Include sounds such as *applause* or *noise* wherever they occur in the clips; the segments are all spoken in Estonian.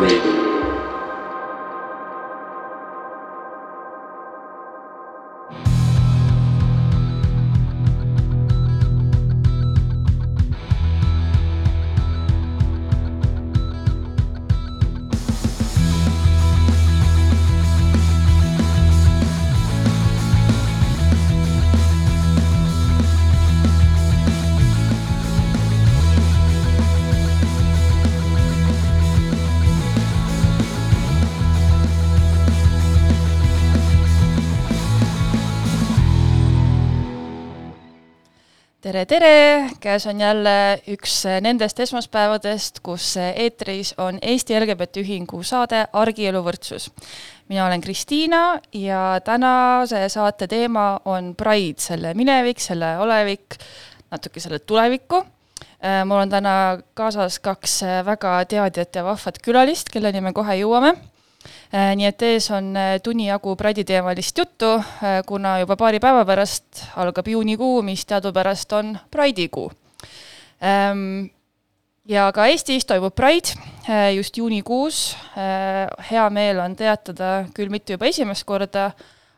Radio. Tere, tere, käes on jälle üks nendest esmaspäevadest, kus eetris on Eesti LGBT Ühingu saade Argielu võrdsus. mina olen Kristiina ja tänase saate teema on Pride, selle minevik, selle olevik, natuke selle tulevikku. mul on täna kaasas kaks väga teadjat ja vahvat külalist, kelleni me kohe jõuame Äh, nii et ees on äh, tunni jagu Pradi teemalist juttu, äh, kuna juba paari päeva pärast algab juunikuu, mis teadupärast on Pride'i kuu. Ähm, ja ka Eestis toimub Pride just juunikuus. hea meel on teatada, küll mitte juba esimest korda,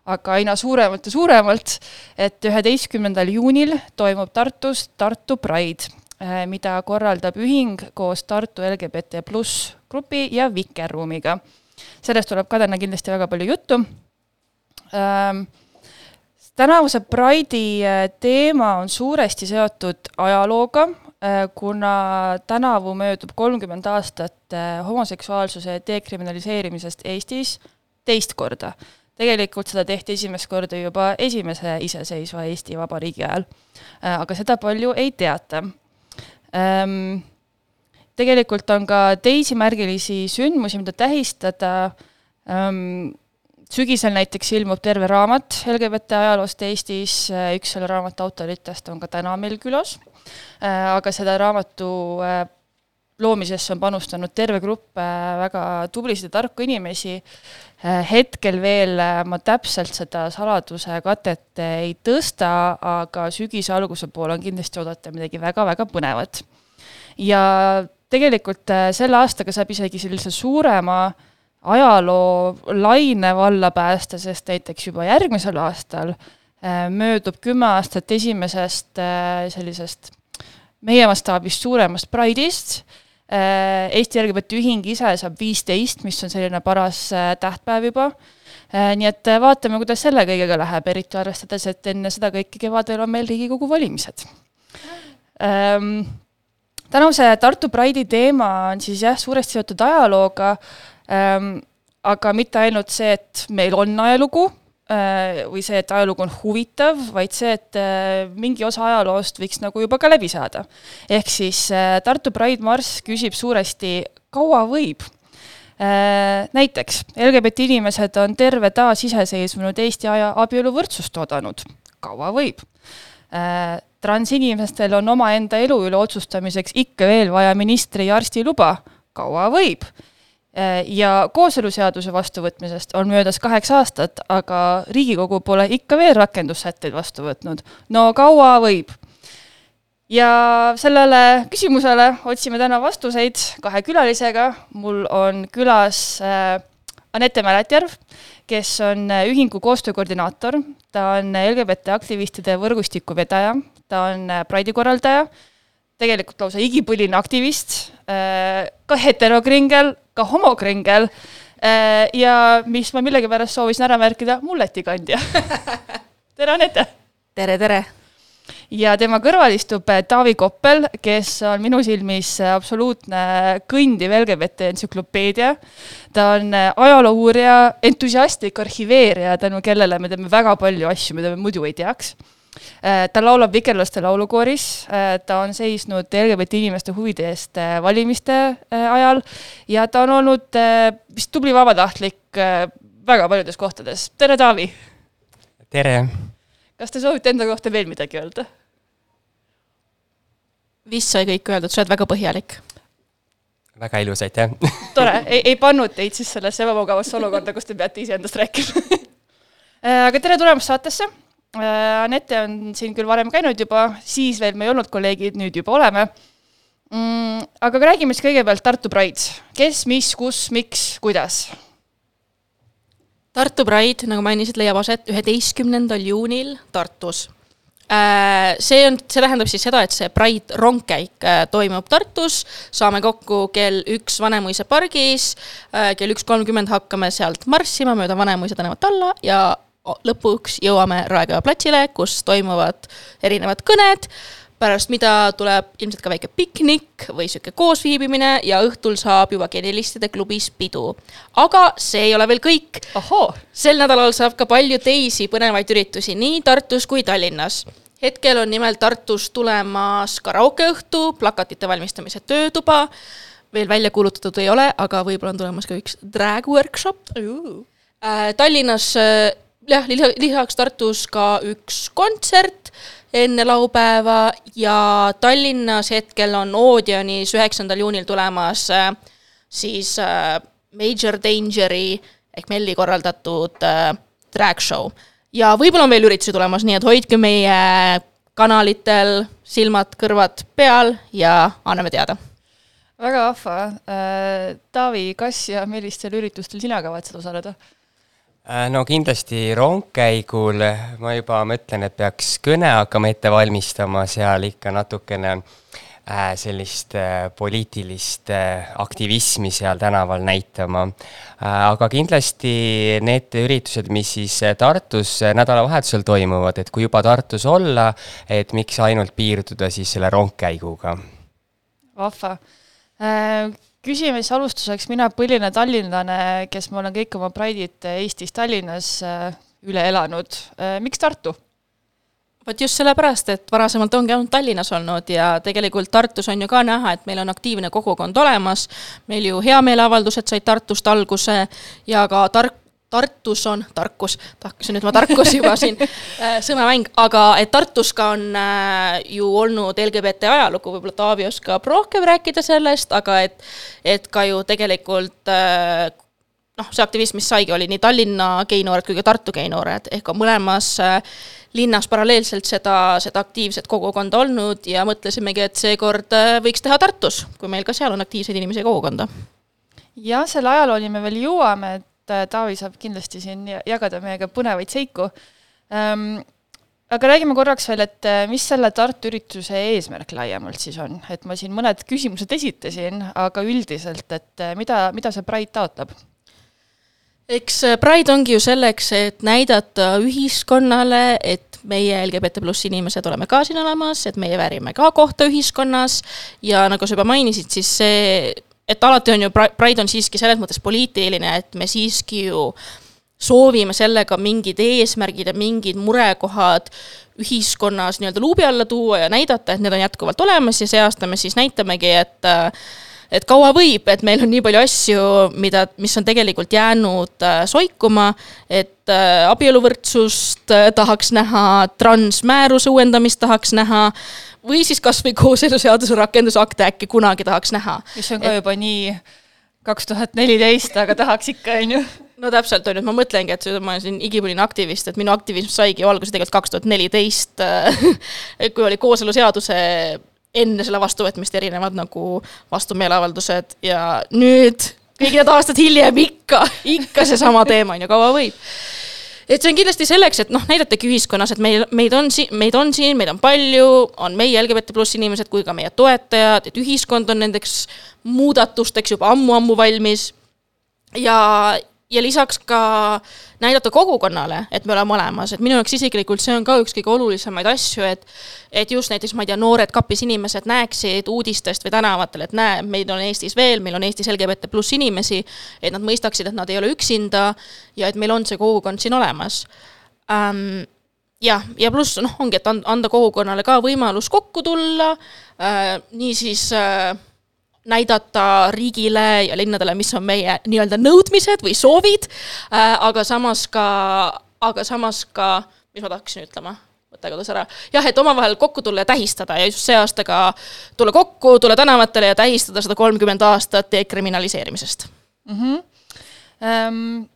aga aina suuremalt ja suuremalt, et üheteistkümnendal juunil toimub Tartus Tartu Pride, mida korraldab ühing koos Tartu LGBT pluss grupi ja Vikerruumiga sellest tuleb ka täna kindlasti väga palju juttu ähm,. tänavuse Pride'i äh, teema on suuresti seotud ajalooga äh,, kuna tänavu möödub kolmkümmend aastat äh, homoseksuaalsuse dekriminaliseerimisest Eestis teist korda. tegelikult seda tehti esimest korda juba esimese iseseisva Eesti Vabariigi ajal aga seda palju ei teata ähm, tegelikult on ka teisi märgilisi sündmusi, mida tähistada ähm,. sügisel näiteks ilmub terve raamat LGBT ajaloost Eestis, üks selle raamatu autoritest on ka täna meil külas äh,, aga selle raamatu äh, loomisesse on panustanud terve grupp väga tublisid ja tarku inimesi hetkel veel ma täpselt seda saladuse katet ei tõsta, aga sügise alguse poole on kindlasti oodata midagi väga-väga põnevat. ja tegelikult äh, selle aastaga saab isegi sellise suurema ajaloo laine valla päästa, sest näiteks juba järgmisel aastal äh, möödub kümme aastat esimesest äh, sellisest meie mastaabist suuremast Pride'ist. Eesti LGBT Ühing ise saab viisteist, mis on selline paras tähtpäev juba. nii et vaatame, kuidas selle kõigega läheb, eriti arvestades, et enne seda kõike kevadel on meil Riigikogu valimised tänavuse Tartu Pride'i teema on siis jah, suuresti seotud ajalooga ähm,, aga mitte ainult see, et meil on ajalugu äh, või see, et ajalugu on huvitav, vaid see, et äh, mingi osa ajaloost võiks nagu juba ka läbi saada. ehk siis äh, Tartu Pride marss küsib suuresti, kaua võib äh,? Näiteks LGBT inimesed on terve taasiseseisvunud Eesti aja abieluvõrdsust oodanud, kaua võib äh,? Transinimestel on omaenda elu üle otsustamiseks ikka veel vaja ministri ja arsti luba, kaua võib? ja kooseluseaduse vastuvõtmisest on möödas kaheksa aastat, aga Riigikogu pole ikka veel rakendussätteid vastu võtnud. no kaua võib? ja sellele küsimusele otsime täna vastuseid kahe külalisega, mul on külas äh, Anette Mäletjärv, kes on ühingu koostöökoordinaator, ta on LGBT aktivistide võrgustiku vedaja, ta on äh, Pride'i korraldaja, tegelikult lausa igipõline aktivist, äh, ka heterokringel, ka homokringel äh, ja mis ma millegipärast soovisin ära märkida, mulletikandja *laughs* tere, Anette! tere, tere! ja tema kõrval istub Taavi Koppel, kes on minu silmis absoluutne kõndiv LGBT entsüklopeedia. ta on ajaloo uurija, entusiastlik arhiveerija, tänu kellele me teeme väga palju asju, mida me muidu ei teaks ta laulab Vikerlaste laulukooris, äh, ta on seisnud LGBT inimeste huvide eest äh, valimiste ajal ja ta on olnud vist tubli vabatahtlik väga paljudes kohtades. tere, Taavi! tere! kas te soovite enda kohta veel midagi öelda? vist sai kõik öeldud, sa oled väga põhjalik. väga ilus, aitäh! *laughs* tore, ei, ei pannud teid siis sellesse ebamugavasse olukorda, kus te peate iseendast rääkima *laughs* aga tere tulemast saatesse. Anette on siin küll varem käinud juba, siis veel me ei olnud kolleegid, nüüd juba oleme mm,. aga räägime siis kõigepealt Tartu Pride, kes, mis, kus, miks, kuidas? Tartu Pride, nagu mainisid, leiab aset üheteistkümnendal juunil Tartus Äh, see on, see tähendab siis seda, et see Pride rongkäik äh, toimub Tartus, saame kokku kell üks Vanemuise pargis, äh, kell üks kolmkümmend hakkame sealt marssima mööda Vanemuise tänavat alla ja lõpuks jõuame Raekoja platsile, kus toimuvad erinevad kõned pärast mida tuleb ilmselt ka väike piknik või sihuke koosviibimine ja õhtul saab juba Genialistide klubis pidu. aga see ei ole veel kõik. sel nädalal saab ka palju teisi põnevaid üritusi nii Tartus kui Tallinnas. hetkel on nimelt Tartus tulemas karaokeõhtu, plakatite valmistamise töötuba, veel välja kuulutatud ei ole, aga võib-olla on tulemas ka üks drag workshop. Äh, Tallinnas äh, jah, lisaks Tartus ka üks kontsert enne laupäeva ja Tallinnas hetkel on Oodionis üheksandal juunil tulemas äh, siis äh, Major Dangeri ehk Melli korraldatud äh, drag show. ja võib-olla on veel üritusi tulemas, nii et hoidke meie kanalitel silmad-kõrvad peal ja anname teada. väga vahva. Taavi, kas ja millistel üritustel sina kavatsed osaleda? Äh, no kindlasti rongkäigul ma juba mõtlen, et peaks kõne hakkama ette valmistama, seal ikka natukene äh, sellist äh, poliitilist aktivismi seal tänaval näitama. aga kindlasti need üritused, mis siis Tartus nädalavahetusel toimuvad, et kui juba Tartus olla, et miks ainult piirduda siis selle rongkäiguga. vahva küsime siis alustuseks, mina põline tallinlane, kes ma olen kõik oma Pride'id Eestis, Tallinnas äh, üle elanud, äh, miks Tartu? vot just sellepärast, et varasemalt ongi ainult Tallinnas olnud ja tegelikult Tartus on ju ka näha, et meil on aktiivne kogukond olemas, meil ju heameeleavaldused said Tartust alguse ja ka tark Tartus on tarkus, tahaksin nüüd ma tarkus juba siin *laughs* äh,, sõnamäng, aga et Tartus ka on äh, ju olnud LGBT ajalugu, võib-olla Taavi oskab rohkem rääkida sellest, aga et, et ka ju tegelikult äh, noh, see aktivism, mis saigi, oli nii Tallinna geinoored kui ka Tartu geinoored, ehk on mõlemas äh, linnas paralleelselt seda, seda aktiivset kogukonda olnud ja mõtlesimegi, et seekord äh, võiks teha Tartus, kui meil ka seal on aktiivseid inimesi ja kogukonda. jah, selle ajalooni me veel jõuame, et et äh, Taavi saab kindlasti siin jagada meiega põnevaid seiku ähm,. aga räägime korraks veel, et äh, mis selle Tartu ürituse eesmärk laiemalt siis on, et ma siin mõned küsimused esitasin, aga üldiselt, et äh, mida, mida see Pride taotleb? eks Pride ongi ju selleks, et näidata ühiskonnale, et meie LGBT pluss inimesed oleme ka siin olemas, et meie väärime ka kohta ühiskonnas ja nagu sa juba mainisid, siis see et alati on ju, Pride on siiski selles mõttes poliitiline, et me siiski ju soovime sellega mingid eesmärgid ja mingid murekohad ühiskonnas nii-öelda luubi alla tuua ja näidata, et need on jätkuvalt olemas ja see aasta me siis näitamegi, et et kaua võib, et meil on nii palju asju, mida, mis on tegelikult jäänud äh, soikuma, et äh, abieluvõrdsust äh, tahaks näha, transmääruse uuendamist tahaks näha või siis kasvõi kooseluseaduse rakendusakte äkki kunagi tahaks näha. mis on ka et... juba nii kaks tuhat neliteist, aga tahaks ikka, on ju no täpselt, on ju, et ma mõtlengi, et ma olen siin igipõline aktivist, et minu aktivism saigi alguse tegelikult kaks tuhat neliteist, *laughs* kui oli kooseluseaduse enne selle vastuvõtmist erinevad nagu vastumeeleavaldused ja nüüd kõik need aastad hiljem ikka, ikka seesama teema on ju, kaua võib et see on kindlasti selleks, et noh, näidatagi ühiskonnas, et meil, meid on siin, meid on siin, meid on palju, on meie LGBT pluss inimesed kui ka meie toetajad, et ühiskond on nendeks muudatusteks juba ammu-ammu valmis. ja, ja lisaks ka näidata kogukonnale, et me oleme olemas, et minu jaoks isiklikult see on ka üks kõige olulisemaid asju, et et just näiteks, ma ei tea, noored kapis inimesed näeksid uudistest või tänavatel, et näe, meid on Eestis veel, meil on Eestis LGBT pluss inimesi, et nad mõistaksid, et nad ei ole üksinda ja et meil on see kogukond siin olemas. Ähm, jah, ja pluss noh, ongi, et anda kogukonnale ka võimalus kokku tulla äh,, niisiis äh, näidata riigile ja linnadele, mis on meie nii-öelda nõudmised või soovid äh,, aga samas ka, aga samas ka, mis ma tahaksin ütlema, mõte kadus ära, jah, et omavahel kokku tulla ja tähistada ja just see aasta ka tulla kokku, tulla tänavatele ja tähistada seda kolmkümmend aastat dekriminaliseerimisest mm. -hmm. Um,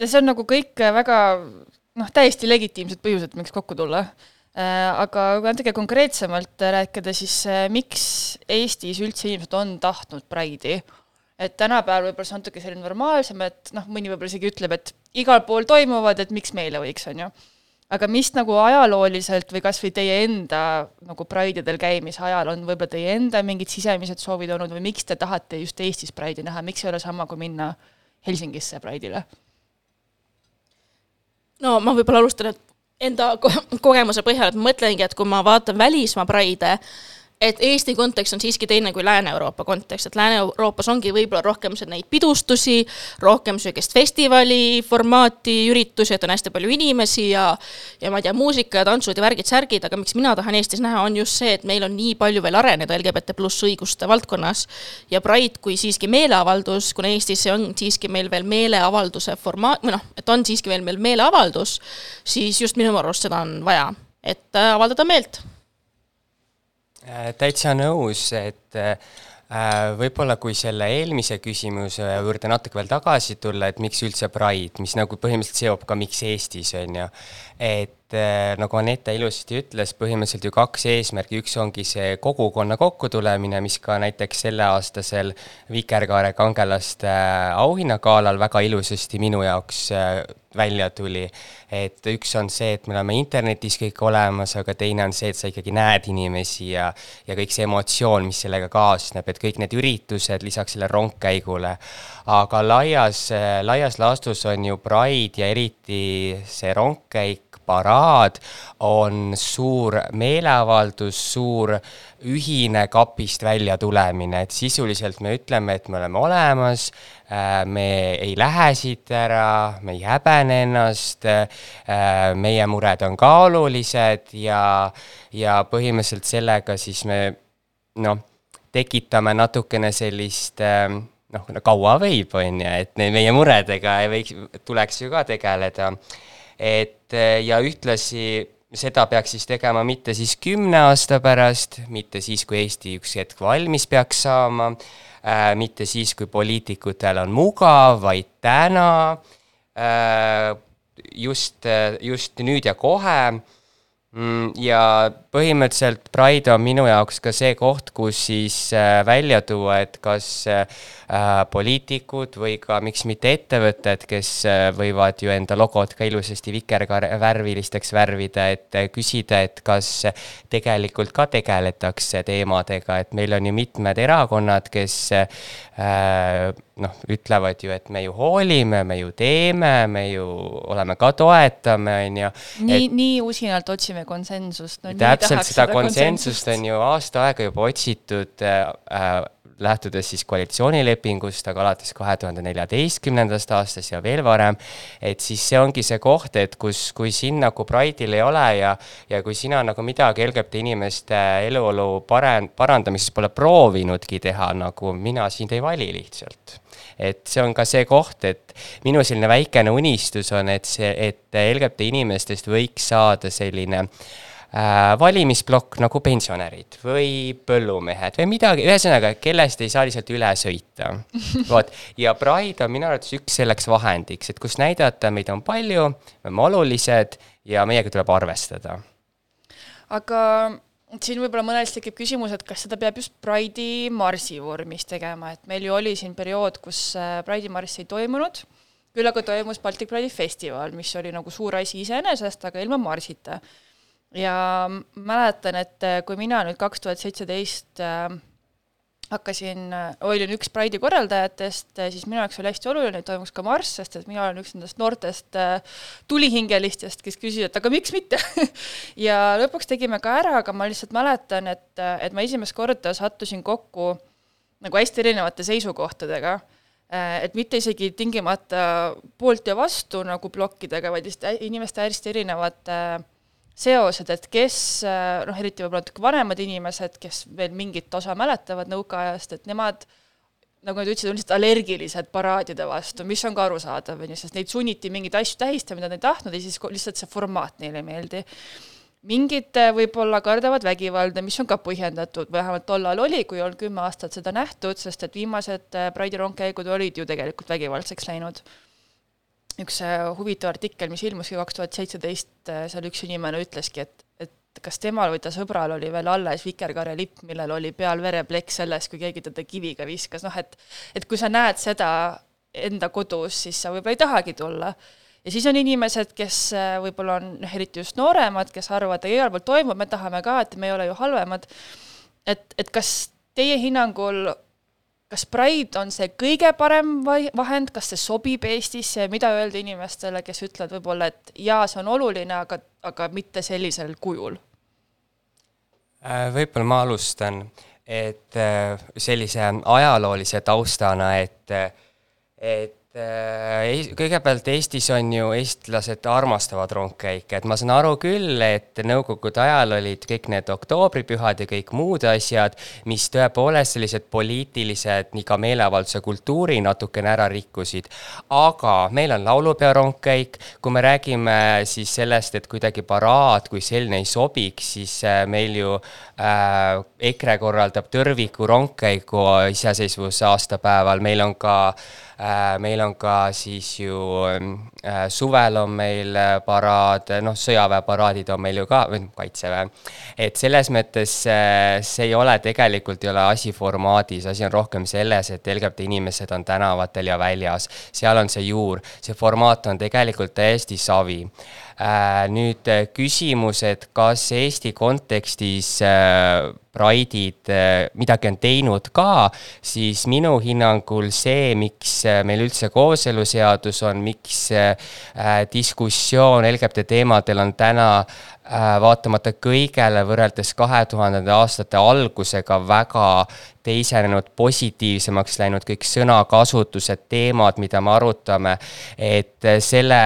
ja see on nagu kõik väga noh, täiesti legitiimsed põhjused, miks kokku tulla aga kui natuke konkreetsemalt rääkida, siis äh, miks Eestis üldse inimesed on tahtnud Pride'i? et tänapäeval võib-olla see on natuke selline normaalsem, et noh, mõni võib-olla isegi ütleb, et igal pool toimuvad, et miks meile võiks, on ju. aga mis nagu ajalooliselt või kas või teie enda nagu Pride'idel käimise ajal on võib-olla teie enda mingid sisemised soovid olnud või miks te tahate just Eestis Pride'i näha, miks ei ole sama, kui minna Helsingisse Pride'ile? no ma võib-olla alustan, et enda ko kogemuse põhjal, et ma mõtlengi, et kui ma vaatan välismaa Pride'e, et Eesti kontekst on siiski teine kui Lääne-Euroopa kontekst, et Lääne-Euroopas ongi võib-olla rohkem neid pidustusi, rohkem niisugust festivali formaati, üritusi, et on hästi palju inimesi ja ja ma ei tea, muusika ja tantsud ja värgid-särgid, aga miks mina tahan Eestis näha, on just see, et meil on nii palju veel areneda LGBT pluss õiguste valdkonnas. ja Pride kui siiski meeleavaldus, kuna Eestis see on siiski meil veel meeleavalduse formaat, või noh, et on siiski veel meil meeleavaldus, siis just minu arust seda on vaja, et äh, avaldada meelt täitsa nõus, et äh, võib-olla kui selle eelmise küsimuse juurde natuke veel tagasi tulla, et miks üldse Pride, mis nagu põhimõtteliselt seob ka, miks Eestis, on ju. Et äh, nagu Anette ilusasti ütles, põhimõtteliselt ju kaks eesmärki, üks ongi see kogukonna kokkutulemine, mis ka näiteks selleaastasel Vikerkaare kangelaste auhinnagalal väga ilusasti minu jaoks välja tuli. et üks on see, et me oleme internetis kõik olemas, aga teine on see, et sa ikkagi näed inimesi ja, ja kõik see emotsioon, mis sellega kaasneb, et kõik need üritused lisaks sellele rongkäigule. aga laias, laias laastus on ju Pride ja eriti see rongkäik paraad on suur meeleavaldus, suur ühine kapist välja tulemine, et sisuliselt me ütleme, et me oleme olemas, äh, me ei lähe siit ära, me ei häbene ennast, äh, meie mured on ka olulised ja, ja põhimõtteliselt sellega siis me noh, tekitame natukene sellist äh, noh, kaua võib, on ju, et meie muredega ei võiks, tuleks ju ka tegeleda et eh, ja ühtlasi seda peaks siis tegema mitte siis kümne aasta pärast, mitte siis, kui Eesti üks hetk valmis peaks saama äh,, mitte siis, kui poliitikutel on mugav, vaid täna äh,, just, just nüüd ja kohe. Mm, ja põhimõtteliselt Pride on minu jaoks ka see koht, kus siis äh, välja tuua, et kas äh, poliitikud või ka miks mitte ettevõtted, kes äh, võivad ju enda logot ka ilusasti vikerkaarevärvilisteks värvida, et küsida, et kas tegelikult ka tegeletakse teemadega, et meil on ju mitmed erakonnad, kes noh, ütlevad ju, et me ju hoolime, me ju teeme, me ju oleme ka toetame, on ju. nii, nii usinalt otsime konsensust no,. Täpselt seda, konsensust. on ju aasta aega juba otsitud äh, äh lähtudes siis koalitsioonilepingust, aga alates kahe tuhande neljateistkümnendast aastast ja veel varem, et siis see ongi see koht, et kus, kui sind nagu Pride'il ei ole ja ja kui sina nagu midagi LGBT inimeste eluolu pare-, parandamiseks pole proovinudki teha, nagu mina sind ei vali lihtsalt. Et see on ka see koht, et minu selline väikene unistus on, et see, et LGBT inimestest võiks saada selline äh, valimisplokk nagu pensionärid või põllumehed või midagi, ühesõnaga, kellest ei saa lihtsalt üle sõita. *laughs* vot, ja Pride on minu arvates üks selleks vahendiks, et kus näidata, meid on palju, me oleme olulised ja meiega tuleb arvestada. aga siin võib-olla mõnel tekib küsimus, et kas seda peab just Pride'i marsi vormis tegema, et meil ju oli siin periood, kus äh, Pride'i marss ei toimunud, küll aga toimus Baltic Pride'i festival, mis oli nagu suur asi iseenesest, aga ilma marsita ja mäletan, et äh, kui mina nüüd kaks tuhat seitseteist äh, hakkasin, äh, olin üks Pride'i korraldajatest, siis minu jaoks oli hästi oluline, et toimuks ka marss, sest et mina olen üks nendest noortest tulihingelistest, kes küsisid, et aga miks mitte? *laughs* Ja lõpuks tegime ka ära, aga ma lihtsalt mäletan, et, et ma esimest korda sattusin kokku nagu hästi erinevate seisukohtadega et mitte isegi tingimata poolt ja vastu nagu plokkidega, vaid lihtsalt inimeste hästi erinevate äh, seosed, et kes noh, eriti võib-olla natuke vanemad inimesed, kes veel mingit osa mäletavad nõukaajast, et nemad nagu nad ütlesid, on lihtsalt allergilised paraadide vastu, mis on ka arusaadav, on ju, sest neid sunniti mingeid asju tähistama, mida nad ei tahtnud ja siis lihtsalt see formaat neile ei meeldi. mingid võib-olla kardavad vägivalda, mis on ka põhjendatud, vähemalt tollal oli, kui on kümme aastat seda nähtud, sest et viimased Pride'i rongkäigud olid ju tegelikult vägivaldseks läinud üks äh, huvitav artikkel, mis ilmuski kaks tuhat seitseteist, äh, seal üks inimene ütleski, et, et kas temal või ta sõbral oli veel alles vikerkaarelipp, millel oli peal vereplekk selles, kui keegi teda kiviga viskas, noh et et kui sa näed seda enda kodus, siis sa võib-olla ei tahagi tulla. ja siis on inimesed, kes äh, võib-olla on noh, eriti just nooremad, kes arvavad, et igal pool toimub, me tahame ka, et me ei ole ju halvemad, et, et kas teie hinnangul kas Pride on see kõige parem vahend, kas see sobib Eestisse mida öelda inimestele, kes ütlevad võib-olla, et jaa, see on oluline, aga, aga mitte sellisel kujul? Äh, võib-olla ma alustan, et äh, sellise ajaloolise taustana, et, et Äh, kõigepealt Eestis on ju, eestlased armastavad rongkäike, et ma saan aru küll, et nõukogude ajal olid kõik need oktoobripühad ja kõik muud asjad, mis tõepoolest sellised poliitilised, nii ka meeleavalduse kultuuri natukene ära rikkusid. aga meil on laulupeo rongkäik, kui me räägime siis sellest, et kuidagi paraad kui selline ei sobiks, siis äh, meil ju äh, EKRE korraldab tõrviku rongkäigu iseseisvuse aastapäeval, meil on ka äh, Äh, meil on ka siis ju äh, suvel on meil äh, paraad, noh, sõjaväeparaadid on meil ju ka, või noh, kaitseväe. et selles mõttes see ei ole tegelikult, ei ole asi formaadis, asi on rohkem selles, et LGBT inimesed on tänavatel ja väljas. seal on see juur, see formaat on tegelikult täiesti savi nüüd küsimus, et kas Eesti kontekstis Pride'id äh, midagi on teinud ka, siis minu hinnangul see, miks äh, meil üldse kooseluseadus on, miks äh, diskussioon LGBT teemadel on täna vaatamata kõigele võrreldes kahe tuhandenda aastate algusega väga teisenenud, positiivsemaks läinud, kõik sõnakasutused, teemad, mida me arutame, et selle,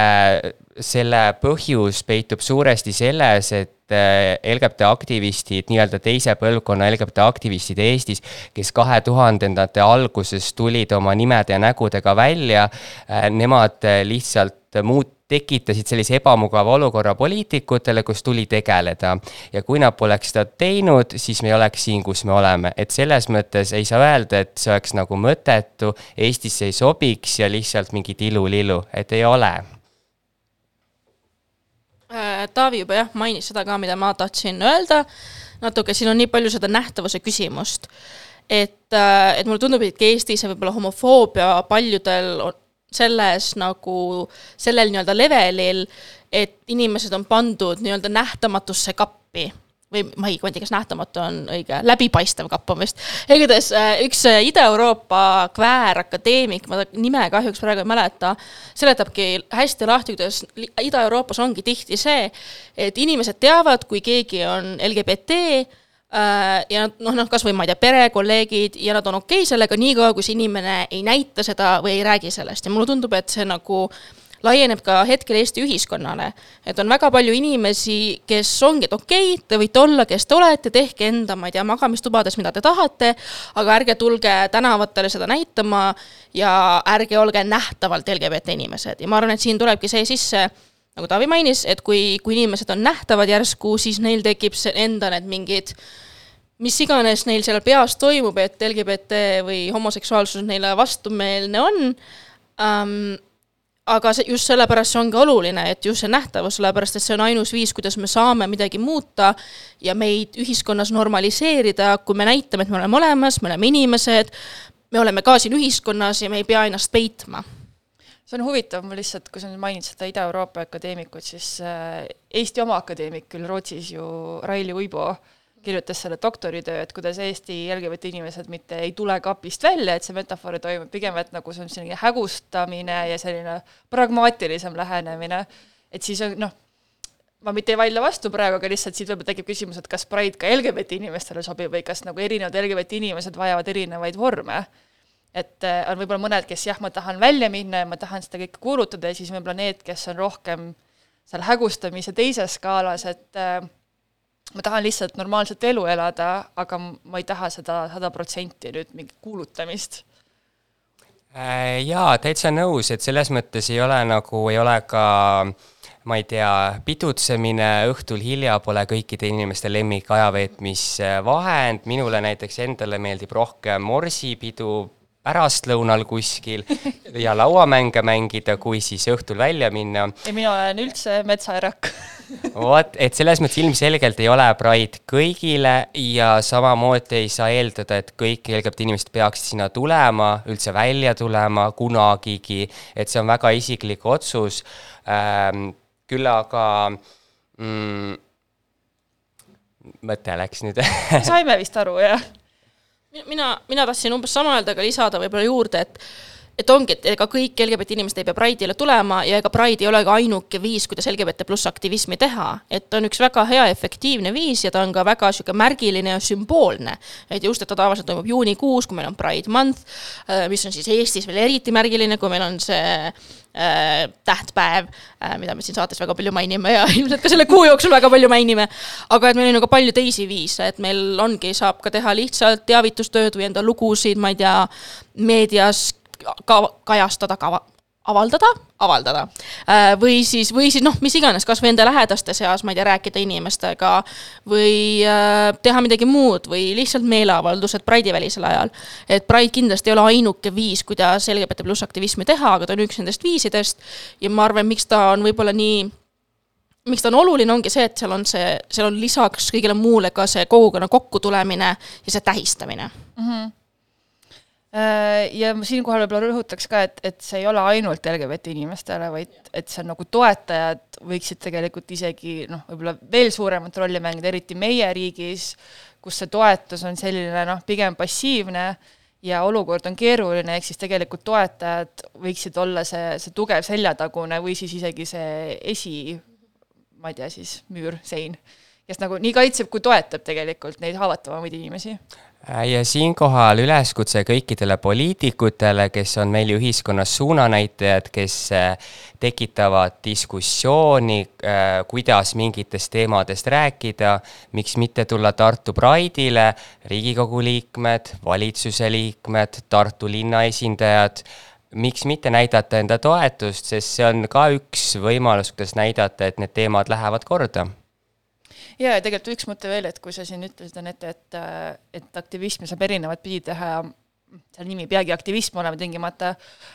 selle põhjus peitub suuresti selles, et Äh, LGBT aktivistid, nii-öelda teise põlvkonna LGBT aktivistid Eestis, kes kahe tuhandendate alguses tulid oma nimede ja nägudega välja, äh, nemad äh, lihtsalt muut-, tekitasid sellise ebamugava olukorra poliitikutele, kus tuli tegeleda. ja kui nad poleks seda teinud, siis me ei oleks siin, kus me oleme, et selles mõttes ei saa öelda, et see oleks nagu mõttetu, Eestisse ei sobiks ja lihtsalt mingi tilu-lilu, et ei ole Taavi juba jah, mainis seda ka, mida ma tahtsin öelda, natuke siin on nii palju seda nähtavuse küsimust, et, äh, et mulle tundub, et Eestis võib-olla homofoobia paljudel on selles nagu, sellel nii-öelda levelil, et inimesed on pandud nii-öelda nähtamatusse kappi või ma ei, tea, kas nähtamatu on õige, läbipaistev kapp on vist. igatahes äh, üks äh, Ida-Euroopa kväärakadeemik, ma nime kahjuks praegu ei mäleta, seletabki hästi lahti, kuidas Ida-Euroopas ongi tihti see, et inimesed teavad, kui keegi on LGBT äh, ja nad noh, noh, kasvõi ma ei tea, pere, kolleegid ja nad on okei okay sellega niikaua, kui see inimene ei näita seda või ei räägi sellest ja mulle tundub, et see nagu äh, laieneb ka hetkel Eesti ühiskonnale. et on väga palju inimesi, kes ongi, et okei okay,, te võite olla, kes te olete, tehke enda, ma ei tea, magamistubades, mida te tahate, aga ärge tulge tänavatele seda näitama ja ärge olge nähtavalt LGBT inimesed ja ma arvan, et siin tulebki see sisse, nagu Taavi mainis, et kui, kui inimesed on nähtavad järsku, siis neil tekib see enda need mingid mis iganes neil seal peas toimub, et LGBT või homoseksuaalsus neile vastumeelne on um,, aga see, just sellepärast see ongi oluline, et just see nähtavus, sellepärast et see on ainus viis, kuidas me saame midagi muuta ja meid ühiskonnas normaliseerida, kui me näitame, et me oleme olemas, me oleme inimesed, me oleme ka siin ühiskonnas ja me ei pea ennast peitma. See on huvitav, ma lihtsalt, kui sa nüüd mainid seda Ida-Euroopa akadeemikut, siis äh, Eesti oma akadeemik küll Rootsis ju, Raili Uibo äh, kirjutas selle doktoritöö, et kuidas Eesti LGBT inimesed mitte ei tule kapist välja, et see metafoor toimub pigem, et nagu see on selline hägustamine ja selline pragmaatilisem lähenemine, et siis on noh, ma mitte ei vaidle vastu praegu, aga lihtsalt siit võib-olla tekib küsimus, et kas Pride ka LGBT inimestele sobib või kas nagu erinevad LGBT inimesed vajavad erinevaid vorme. et äh, on võib-olla mõned, kes jah, ma tahan välja minna ja ma tahan seda kõike kuulutada ja siis võib-olla need, kes on rohkem seal hägustamise teises skaalas, et äh, ma tahan lihtsalt normaalset elu elada, aga ma ei taha seda sada protsenti nüüd mingit kuulutamist. Äh, jaa, täitsa nõus, et selles mõttes ei ole nagu, ei ole ka ma ei tea, pidutsemine õhtul hilja pole kõikide inimeste lemmik ajaveetmisvahend, minule näiteks endale meeldib rohkem morsipidu, pärastlõunal kuskil *laughs* ja lauamänge mängida, kui siis õhtul välja minna. ja mina olen üldse metsaärak *laughs* vot, et selles mõttes ilmselgelt ei ole Pride kõigile ja samamoodi ei saa eeldada, et kõik LGBT inimesed peaksid sinna tulema, üldse välja tulema kunagigi, et see on väga isiklik otsus ähm,. küll aga mm, mõte läks nüüd saime vist aru, jah? Mina, mina tahtsin umbes sama öelda, aga lisada võib-olla juurde, et et ongi, et ega kõik LGBT inimesed ei pea Pride'ile tulema ja ega Pride ei ole ka ainuke viis, kuidas LGBT pluss aktivismi teha. et on üks väga hea efektiivne viis ja ta on ka väga sihuke märgiline ja sümboolne. et just, et ta tavaliselt toimub juunikuus, kui meil on Pride month, äh, mis on siis Eestis veel eriti märgiline, kui meil on see äh, tähtpäev äh,, mida me siin saates väga palju mainime ja *laughs* ilmselt ka selle kuu jooksul väga palju mainime. aga et meil on ju ka palju teisi viise, et meil ongi, saab ka teha lihtsalt teavitustööd või enda lugusid, ma ei tea, meedias ka kajastada, kava, avaldada, avaldada. Äh, või siis, või siis noh, mis iganes, kasvõi enda lähedaste seas, ma ei tea, rääkida inimestega või äh, teha midagi muud või lihtsalt meeleavaldused Pride'i välisel ajal. et Pride kindlasti ei ole ainuke viis, kuidas LGBT pluss aktivismi teha, aga ta on üks nendest viisidest ja ma arvan, miks ta on võib-olla nii miks ta on oluline, ongi see, et seal on see, seal on lisaks kõigele muule ka see kogukonna kokkutulemine ja see tähistamine mm. -hmm ja ma siinkohal võib-olla rõhutaks ka, et, et see ei ole ainult LGBT inimestele, vaid et see on nagu toetajad võiksid tegelikult isegi noh, võib-olla veel suuremat rolli mängida, eriti meie riigis, kus see toetus on selline noh, pigem passiivne ja olukord on keeruline, ehk siis tegelikult toetajad võiksid olla see, see tugev seljatagune või siis isegi see esi, ma ei tea siis, müür, sein, kes nagu nii kaitseb kui toetab tegelikult neid haavatavamaid inimesi. Äh, ja siinkohal üleskutse kõikidele poliitikutele, kes on meil ühiskonnas suunanäitajad, kes äh, tekitavad diskussiooni, äh, kuidas mingitest teemadest rääkida, miks mitte tulla Tartu Pride'ile, Riigikogu liikmed, valitsuse liikmed, Tartu linna esindajad, miks mitte näidata enda toetust, sest see on ka üks võimalus, kuidas näidata, et need teemad lähevad korda ja, tegelikult üks mõte veel, et kui sa siin ütlesid, Anette, et, et aktivismi saab erinevat pidi teha seal nimi ei peagi aktivism olema tingimata,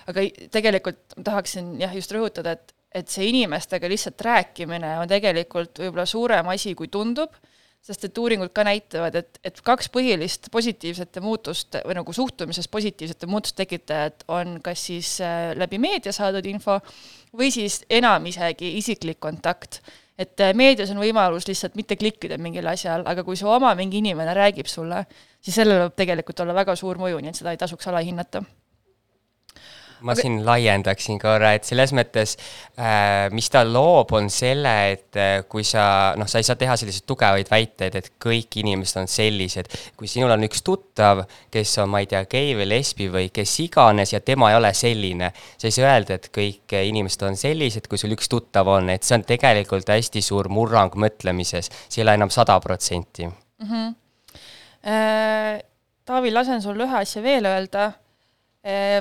aga tegelikult tahaksin jah, just rõhutada, et, et see inimestega lihtsalt rääkimine on tegelikult võib-olla suurem asi, kui tundub, sest et uuringud ka näitavad, et, et kaks põhilist positiivsete muutust või nagu suhtumises positiivsete muutuste tekitajat on kas siis äh, läbi meedia saadud info või siis enam isegi isiklik kontakt et äh, meedias on võimalus lihtsalt mitte klikkida mingil asjal, aga kui su oma mingi inimene räägib sulle, siis sellel võib tegelikult olla väga suur mõju, nii et seda ei tasuks alahinnata ma aga... siin laiendaksin korra, et selles mõttes äh,, mis ta loob, on selle, et äh, kui sa, noh, sa ei saa teha selliseid tugevaid väiteid, et kõik inimesed on sellised. kui sinul on üks tuttav, kes on, ma ei tea, gei või lesbi või kes iganes ja tema ei ole selline, sa ei saa öelda, et kõik inimesed on sellised, kui sul üks tuttav on, et see on tegelikult hästi suur murrang mõtlemises, see ei ole enam sada protsenti. Mhm. Äh, Taavi, lasen sul ühe asja veel öelda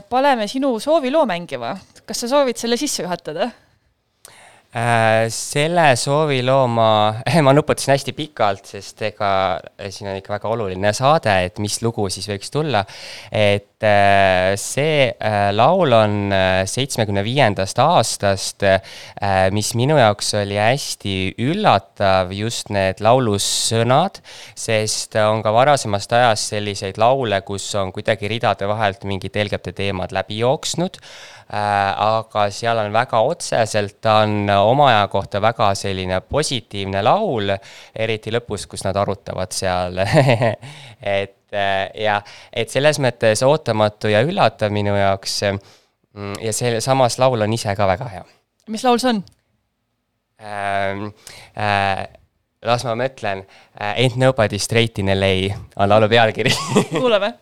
paneme sinu sooviloo mängima, kas sa soovid selle sisse juhatada? Äh, selle sooviloo ma, *laughs* ma nuputasin hästi pikalt, sest ega siin on ikka väga oluline saade, et mis lugu siis võiks tulla. et äh, see äh, laul on seitsmekümne viiendast aastast, mis minu jaoks oli hästi üllatav, just need laulusõnad, sest on ka varasemast ajast selliseid laule, kus on kuidagi ridade vahelt mingid LGBT teemad läbi jooksnud Äh, aga seal on väga otseselt, ta on oma aja kohta väga selline positiivne laul, eriti lõpus, kus nad arutavad seal *laughs* et äh, ja, et selles mõttes ootamatu ja üllatav minu jaoks. Mm, ja see samas laul on ise ka väga hea. mis laul see on ähm,? Äh, las ma mõtlen äh,, Ain't nobody straight in LA on laulu pealkiri kuulame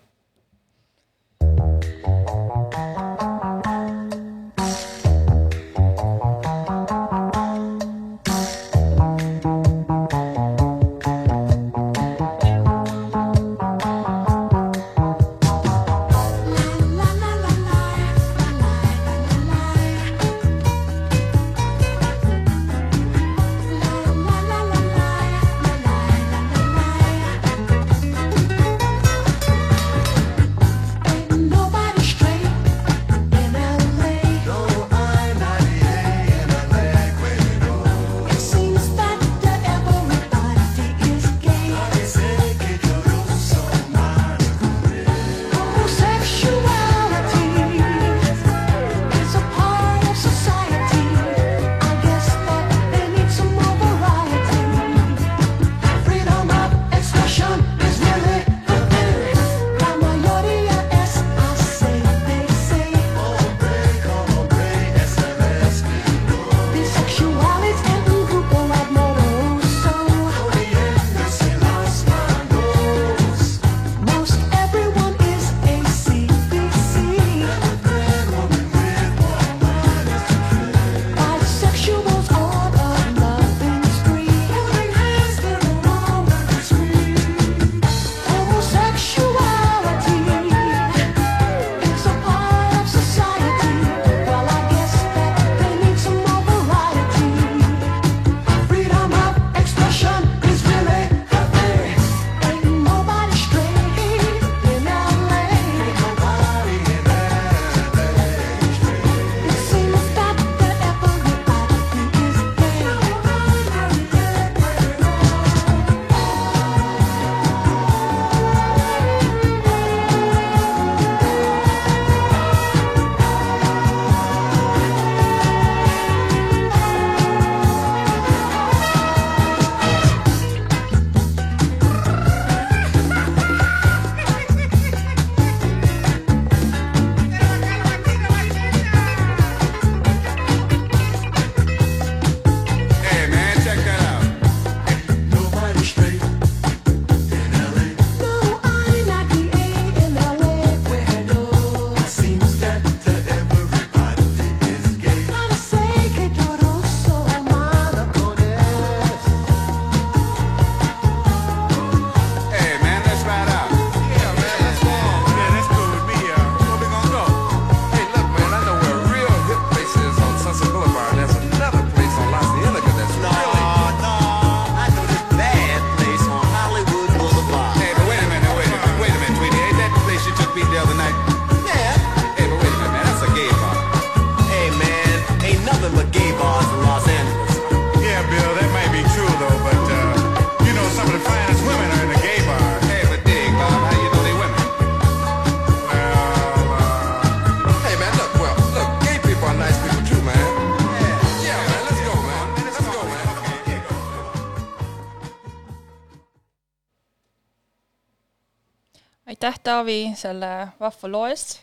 Taavi, selle vahva loo eest.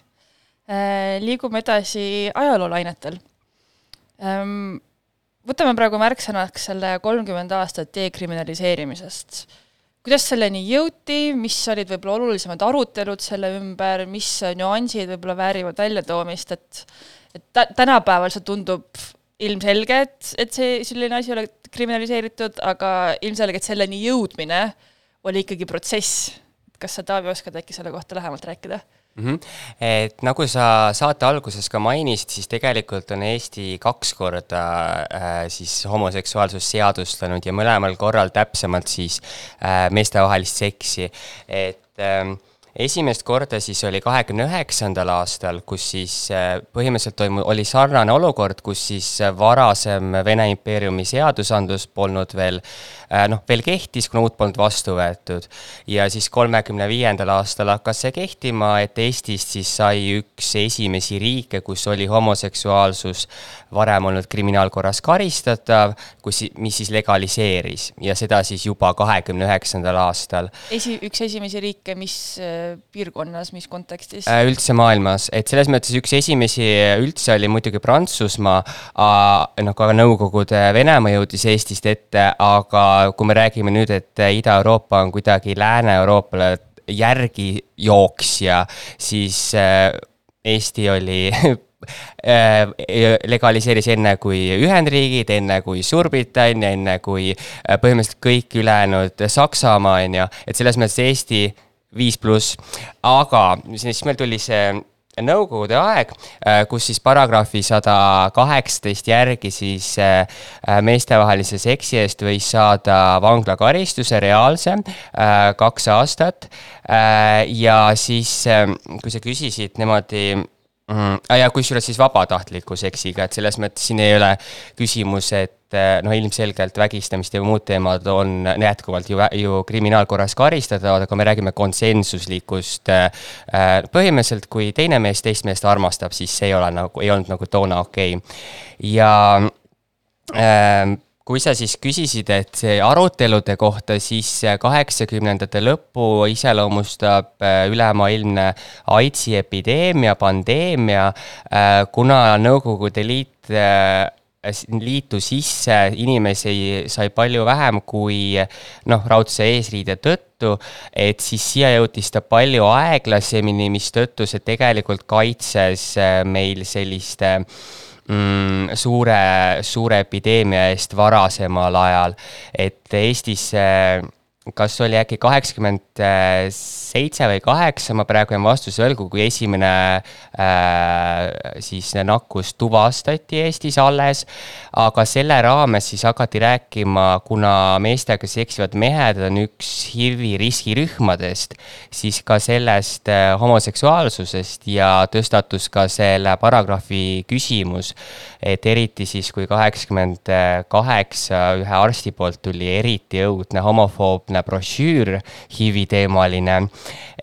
liigume edasi ajaloolainetel. Ehm, võtame praegu märksõnaks selle kolmkümmend aastat dekriminaliseerimisest kuidas selleni jõuti, mis olid võib-olla olulisemad arutelud selle ümber, mis nüansid võib-olla väärivad väljatoomist, et et tä-, tänapäeval see tundub ilmselge, et, et see, selline asi oleks kriminaliseeritud, aga ilmselgelt selleni jõudmine oli ikkagi protsess. Kas sa, Taavi, oskad äkki selle kohta lähemalt rääkida? mm. -hmm. et nagu sa saate alguses ka mainisid, siis tegelikult on Eesti kaks korda äh, siis homoseksuaalsust seadustanud ja mõlemal korral täpsemalt siis äh, meestevahelist seksi, et äh, esimest korda siis oli kahekümne üheksandal aastal, kus siis äh, põhimõtteliselt toimu-, oli sarnane olukord, kus siis äh, varasem Vene impeeriumi seadusandlus polnud veel äh, noh, veel kehtis, kuna uut polnud vastu võetud. ja siis kolmekümne viiendal aastal hakkas see kehtima, et Eestist siis sai üks esimesi riike, kus oli homoseksuaalsus varem olnud kriminaalkorras karistatav, kus, mis siis legaliseeris ja seda siis juba kahekümne üheksandal aastal. esi, üks esimesi riike, mis piirkonnas, mis kontekstis? Äh, üldse maailmas, et selles mõttes üks esimesi üldse oli muidugi Prantsusmaa, noh, ka Nõukogude Venemaa jõudis Eestist ette, aga kui me räägime nüüd, et Ida-Euroopa on kuidagi Lääne-Euroopale järgi jooksja, siis äh, Eesti oli *laughs* äh, legaliseeris enne kui Ühendriigid, enne kui Suurbritannia, enne kui põhimõtteliselt kõik ülejäänud Saksamaa, on ju, et selles mõttes Eesti viis pluss, aga siis meil tuli see Nõukogude aeg, äh, kus siis paragrahvi sada kaheksateist järgi siis äh, meestevahelise seksi eest võis saada vanglakaristuse reaalse äh, kaks aastat. ja siis, kui sa küsisid niimoodi mm,. ja kusjuures siis vabatahtliku seksiga, et selles mõttes siin ei ole küsimus, et noh, ilmselgelt vägistamist ja muud teemad on jätkuvalt ju, ju kriminaalkorras karistatavad, aga me räägime konsensuslikust äh,. põhimõtteliselt, kui teine mees teist meest armastab, siis see ei ole nagu, ei olnud nagu toona okei okay.. ja äh, kui sa siis küsisid, et see arutelude kohta, siis kaheksakümnendate lõppu iseloomustab ülemaailmne AIDSi epideemia, pandeemia, kuna Nõukogude Liit liitu sisse inimesi sai palju vähem kui noh, raudse eesriide tõttu, et siis siia jõudis ta palju aeglasemini, mistõttu see tegelikult kaitses meil selliste äh, mm, suure, suure epideemia eest varasemal ajal, et Eestisse kas oli äkki kaheksakümmend seitse või kaheksa, ma praegu jään vastuse võlgu, kui esimene äh, siis nakkus tuvastati Eestis alles. aga selle raames siis hakati rääkima, kuna meestega seksivad mehed on üks HIV-i riskirühmadest, siis ka sellest äh, homoseksuaalsusest ja tõstatus ka selle paragrahvi küsimus. Et eriti siis, kui kaheksakümmend kaheksa ühe arsti poolt tuli eriti õudne homofoobne brošüür HIV-i teemaline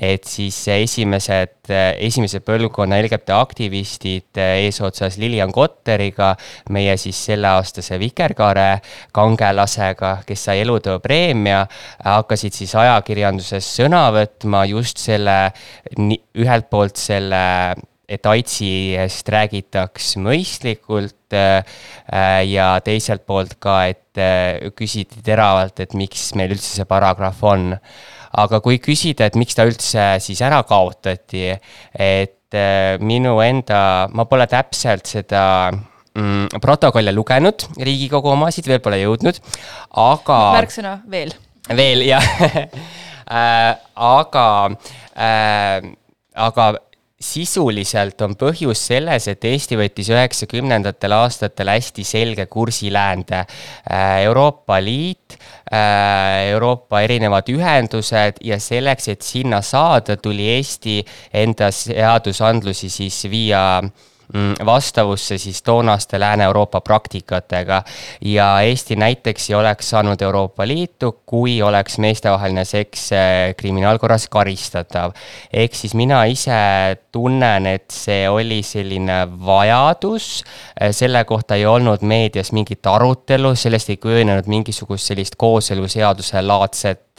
et siis esimesed, esimese põlvkonna LGBT aktivistid eesotsas Lilian Kotteriga, meie siis selleaastase Vikerkaare kangelasega, kes sai elutööpreemia, hakkasid siis ajakirjanduses sõna võtma just selle, ühelt poolt selle et AIDSi eest räägitaks mõistlikult ja teiselt poolt ka, et küsiti teravalt, et miks meil üldse see paragrahv on aga kui küsida, et miks ta üldse siis ära kaotati, et äh, minu enda, ma pole täpselt seda mm, protokolle lugenud, Riigikogu omasid veel pole jõudnud, aga. märksõna veel. veel jah *laughs* äh, aga äh,, aga sisuliselt on põhjus selles, et Eesti võttis üheksakümnendatel aastatel hästi selge kursi läände. Äh, Euroopa Liit, äh, Euroopa erinevad ühendused ja selleks, et sinna saada, tuli Eesti enda seadusandlusi siis viia mm, vastavusse siis toonaste Lääne-Euroopa praktikatega. ja Eesti näiteks ei oleks saanud Euroopa Liitu, kui oleks meestevaheline seks äh, kriminaalkorras karistatav. ehk siis mina ise tunnen, et see oli selline vajadus, äh, selle kohta ei olnud meedias mingit arutelu, sellest ei kujunenud mingisugust sellist kooseluseaduse laadset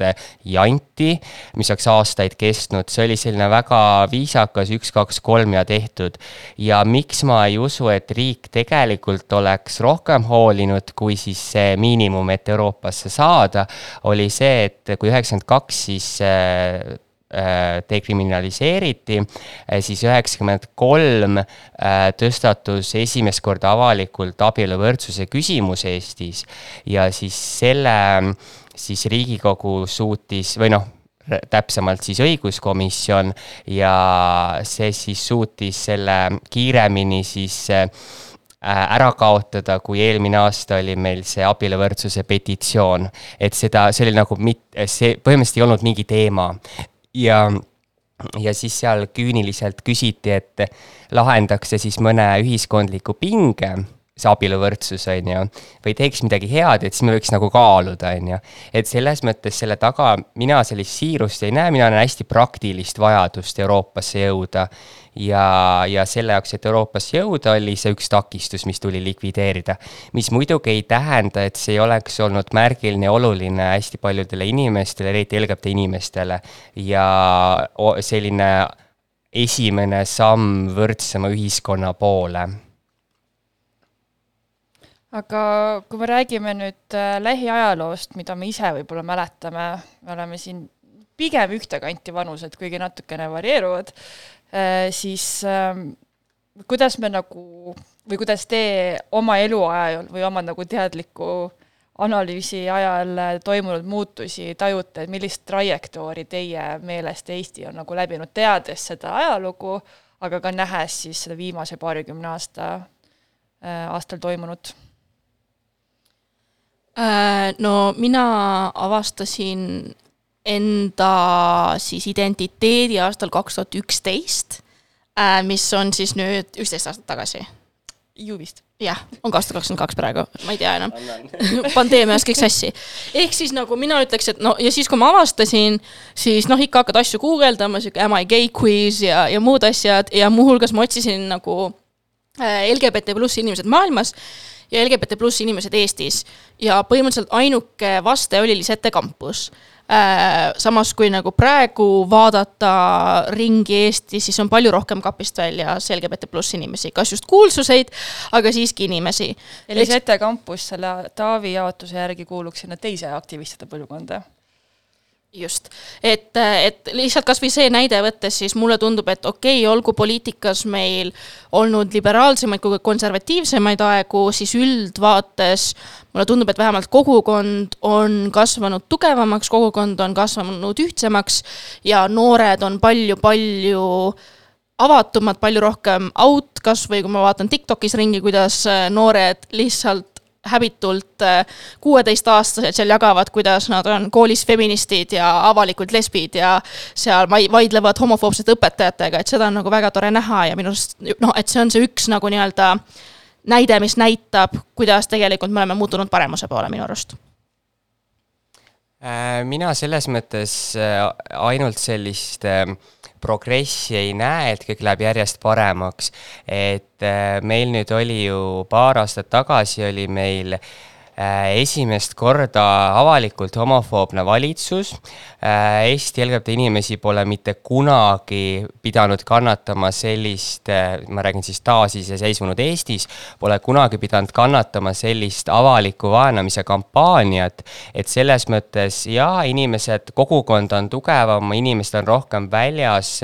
janti, mis oleks aastaid kestnud, see oli selline väga viisakas üks, kaks, kolm ja tehtud. ja miks ma ei usu, et riik tegelikult oleks rohkem hoolinud, kui siis see miinimum, et Euroopasse saada, oli see, et kui üheksakümmend kaks siis äh, äh, dekriminaliseeriti, äh, siis üheksakümmend kolm tõstatus esimest korda avalikult abieluvõrdsuse küsimus Eestis. Ja siis selle siis Riigikogu suutis või noh, täpsemalt siis õiguskomisjon ja see siis suutis selle kiiremini siis äh, ära kaotada, kui eelmine aasta oli meil see abieluvõrdsuse petitsioon. et seda, see oli nagu mit-, see põhimõtteliselt ei olnud mingi teema ja ja siis seal küüniliselt küsiti, et lahendaks see siis mõne ühiskondliku pinge see abieluvõrdsus, on ju, või teeks midagi head, et siis me võiks nagu kaaluda, on ju. et selles mõttes selle taga mina sellist siirust ei näe, mina näen hästi praktilist vajadust Euroopasse jõuda. ja, ja selle jaoks, et Euroopasse jõuda, oli see üks takistus, mis tuli likvideerida. mis muidugi ei tähenda, et see ei oleks olnud märgiline ja oluline hästi paljudele inimestele, eriti LGBT inimestele ja selline esimene samm võrdsema ühiskonna poole aga kui me räägime nüüd äh, lähiajaloost, mida me ise võib-olla mäletame, me oleme siin pigem ühte kanti vanused, kuigi natukene varieeruvad, äh, siis ähm, kuidas me nagu või kuidas te oma eluajal või oma nagu teadliku analüüsi ajal toimunud muutusi tajute, et millist trajektoori teie meelest Eesti on nagu läbinud, teades seda ajalugu, aga ka nähes siis seda viimase paarikümne aasta, äh, aastal toimunut? Äh, no mina avastasin enda siis identiteedi aastal kaks tuhat üksteist, äh, mis on siis nüüd üksteist aastat tagasi. ju vist. jah, on ka aasta kakskümmend kaks praegu, ma ei tea enam. *laughs* pandeemias kõik sassi. ehk siis nagu mina ütleks, et no ja siis, kui ma avastasin, siis noh, ikka hakkad asju guugeldama, sihuke am I gay quiz ja, ja muud asjad ja muuhulgas ma otsisin nagu äh, LGBT pluss inimesed maailmas ja LGBT pluss inimesed Eestis. Ja põhimõtteliselt ainuke vaste oli Lisette Campus äh, samas kui nagu praegu vaadata ringi Eestis, siis on palju rohkem kapist väljas LGBT pluss inimesi, kas just kuulsuseid, aga siiski inimesi. Elisete kampus selle Taavi jaotuse järgi kuuluks sinna teise aktivistide põlvkonda just, et, et lihtsalt kasvõi see näide võttes, siis mulle tundub, et okei okay,, olgu poliitikas meil olnud liberaalsemaid kui konservatiivsemaid aegu, siis üldvaates mulle tundub, et vähemalt kogukond on kasvanud tugevamaks, kogukond on kasvanud ühtsemaks ja noored on palju-palju avatumad, palju rohkem out, kas või kui ma vaatan Tiktokis ringi, kuidas noored lihtsalt häbitult äh, kuueteistaastased seal jagavad, kuidas nad on koolis feministid ja avalikult lesbid ja seal vaidlevad homofoobsete õpetajatega, et seda on nagu väga tore näha ja minu arust noh, et see on see üks nagu nii-öelda näide, mis näitab, kuidas tegelikult me oleme muutunud paremuse poole minu arust. Äh, mina selles mõttes äh, ainult sellist progressi ei näe, et kõik läheb järjest paremaks. et äh, meil nüüd oli ju paar aastat tagasi oli meil äh, esimest korda avalikult homofoobne valitsus. Äh, Eesti LGBT inimesi pole mitte kunagi pidanud kannatama sellist, äh, ma räägin siis taasiseseisvunud Eestis, pole kunagi pidanud kannatama sellist avaliku vaenamise kampaaniat, et selles mõttes jaa, inimesed, kogukond on tugevam, inimesed on rohkem väljas,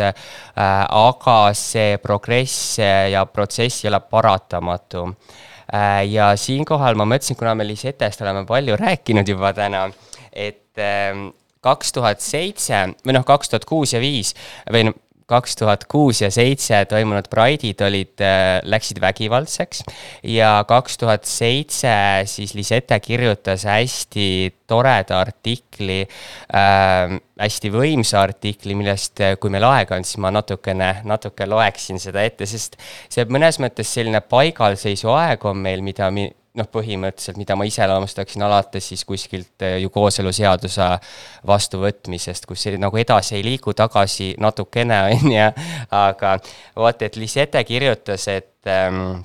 aga see progress ja protsess ei ole paratamatu Äh, ja siinkohal ma mõtlesin, kuna me Lisetest oleme palju rääkinud juba täna, et ähm, kaks tuhat seitse või noh, kaks tuhat kuus ja viis või noh, kaks tuhat kuus ja seitse toimunud Pride'id olid, läksid vägivaldseks. Ja kaks tuhat seitse siis Lisette kirjutas hästi toreda artikli äh,, hästi võimsa artikli, millest, kui meil aega on, siis ma natukene, natuke loeksin seda ette, sest see mõnes mõttes selline paigalseisu aeg on meil, mida mi-, noh, põhimõtteliselt, mida ma iseloomustaksin alates siis kuskilt eh, ju kooseluseaduse vastuvõtmisest, kus nagu edasi ei liigu, tagasi natukene, *laughs* on ju, aga vot, et Lisette kirjutas, et ähm,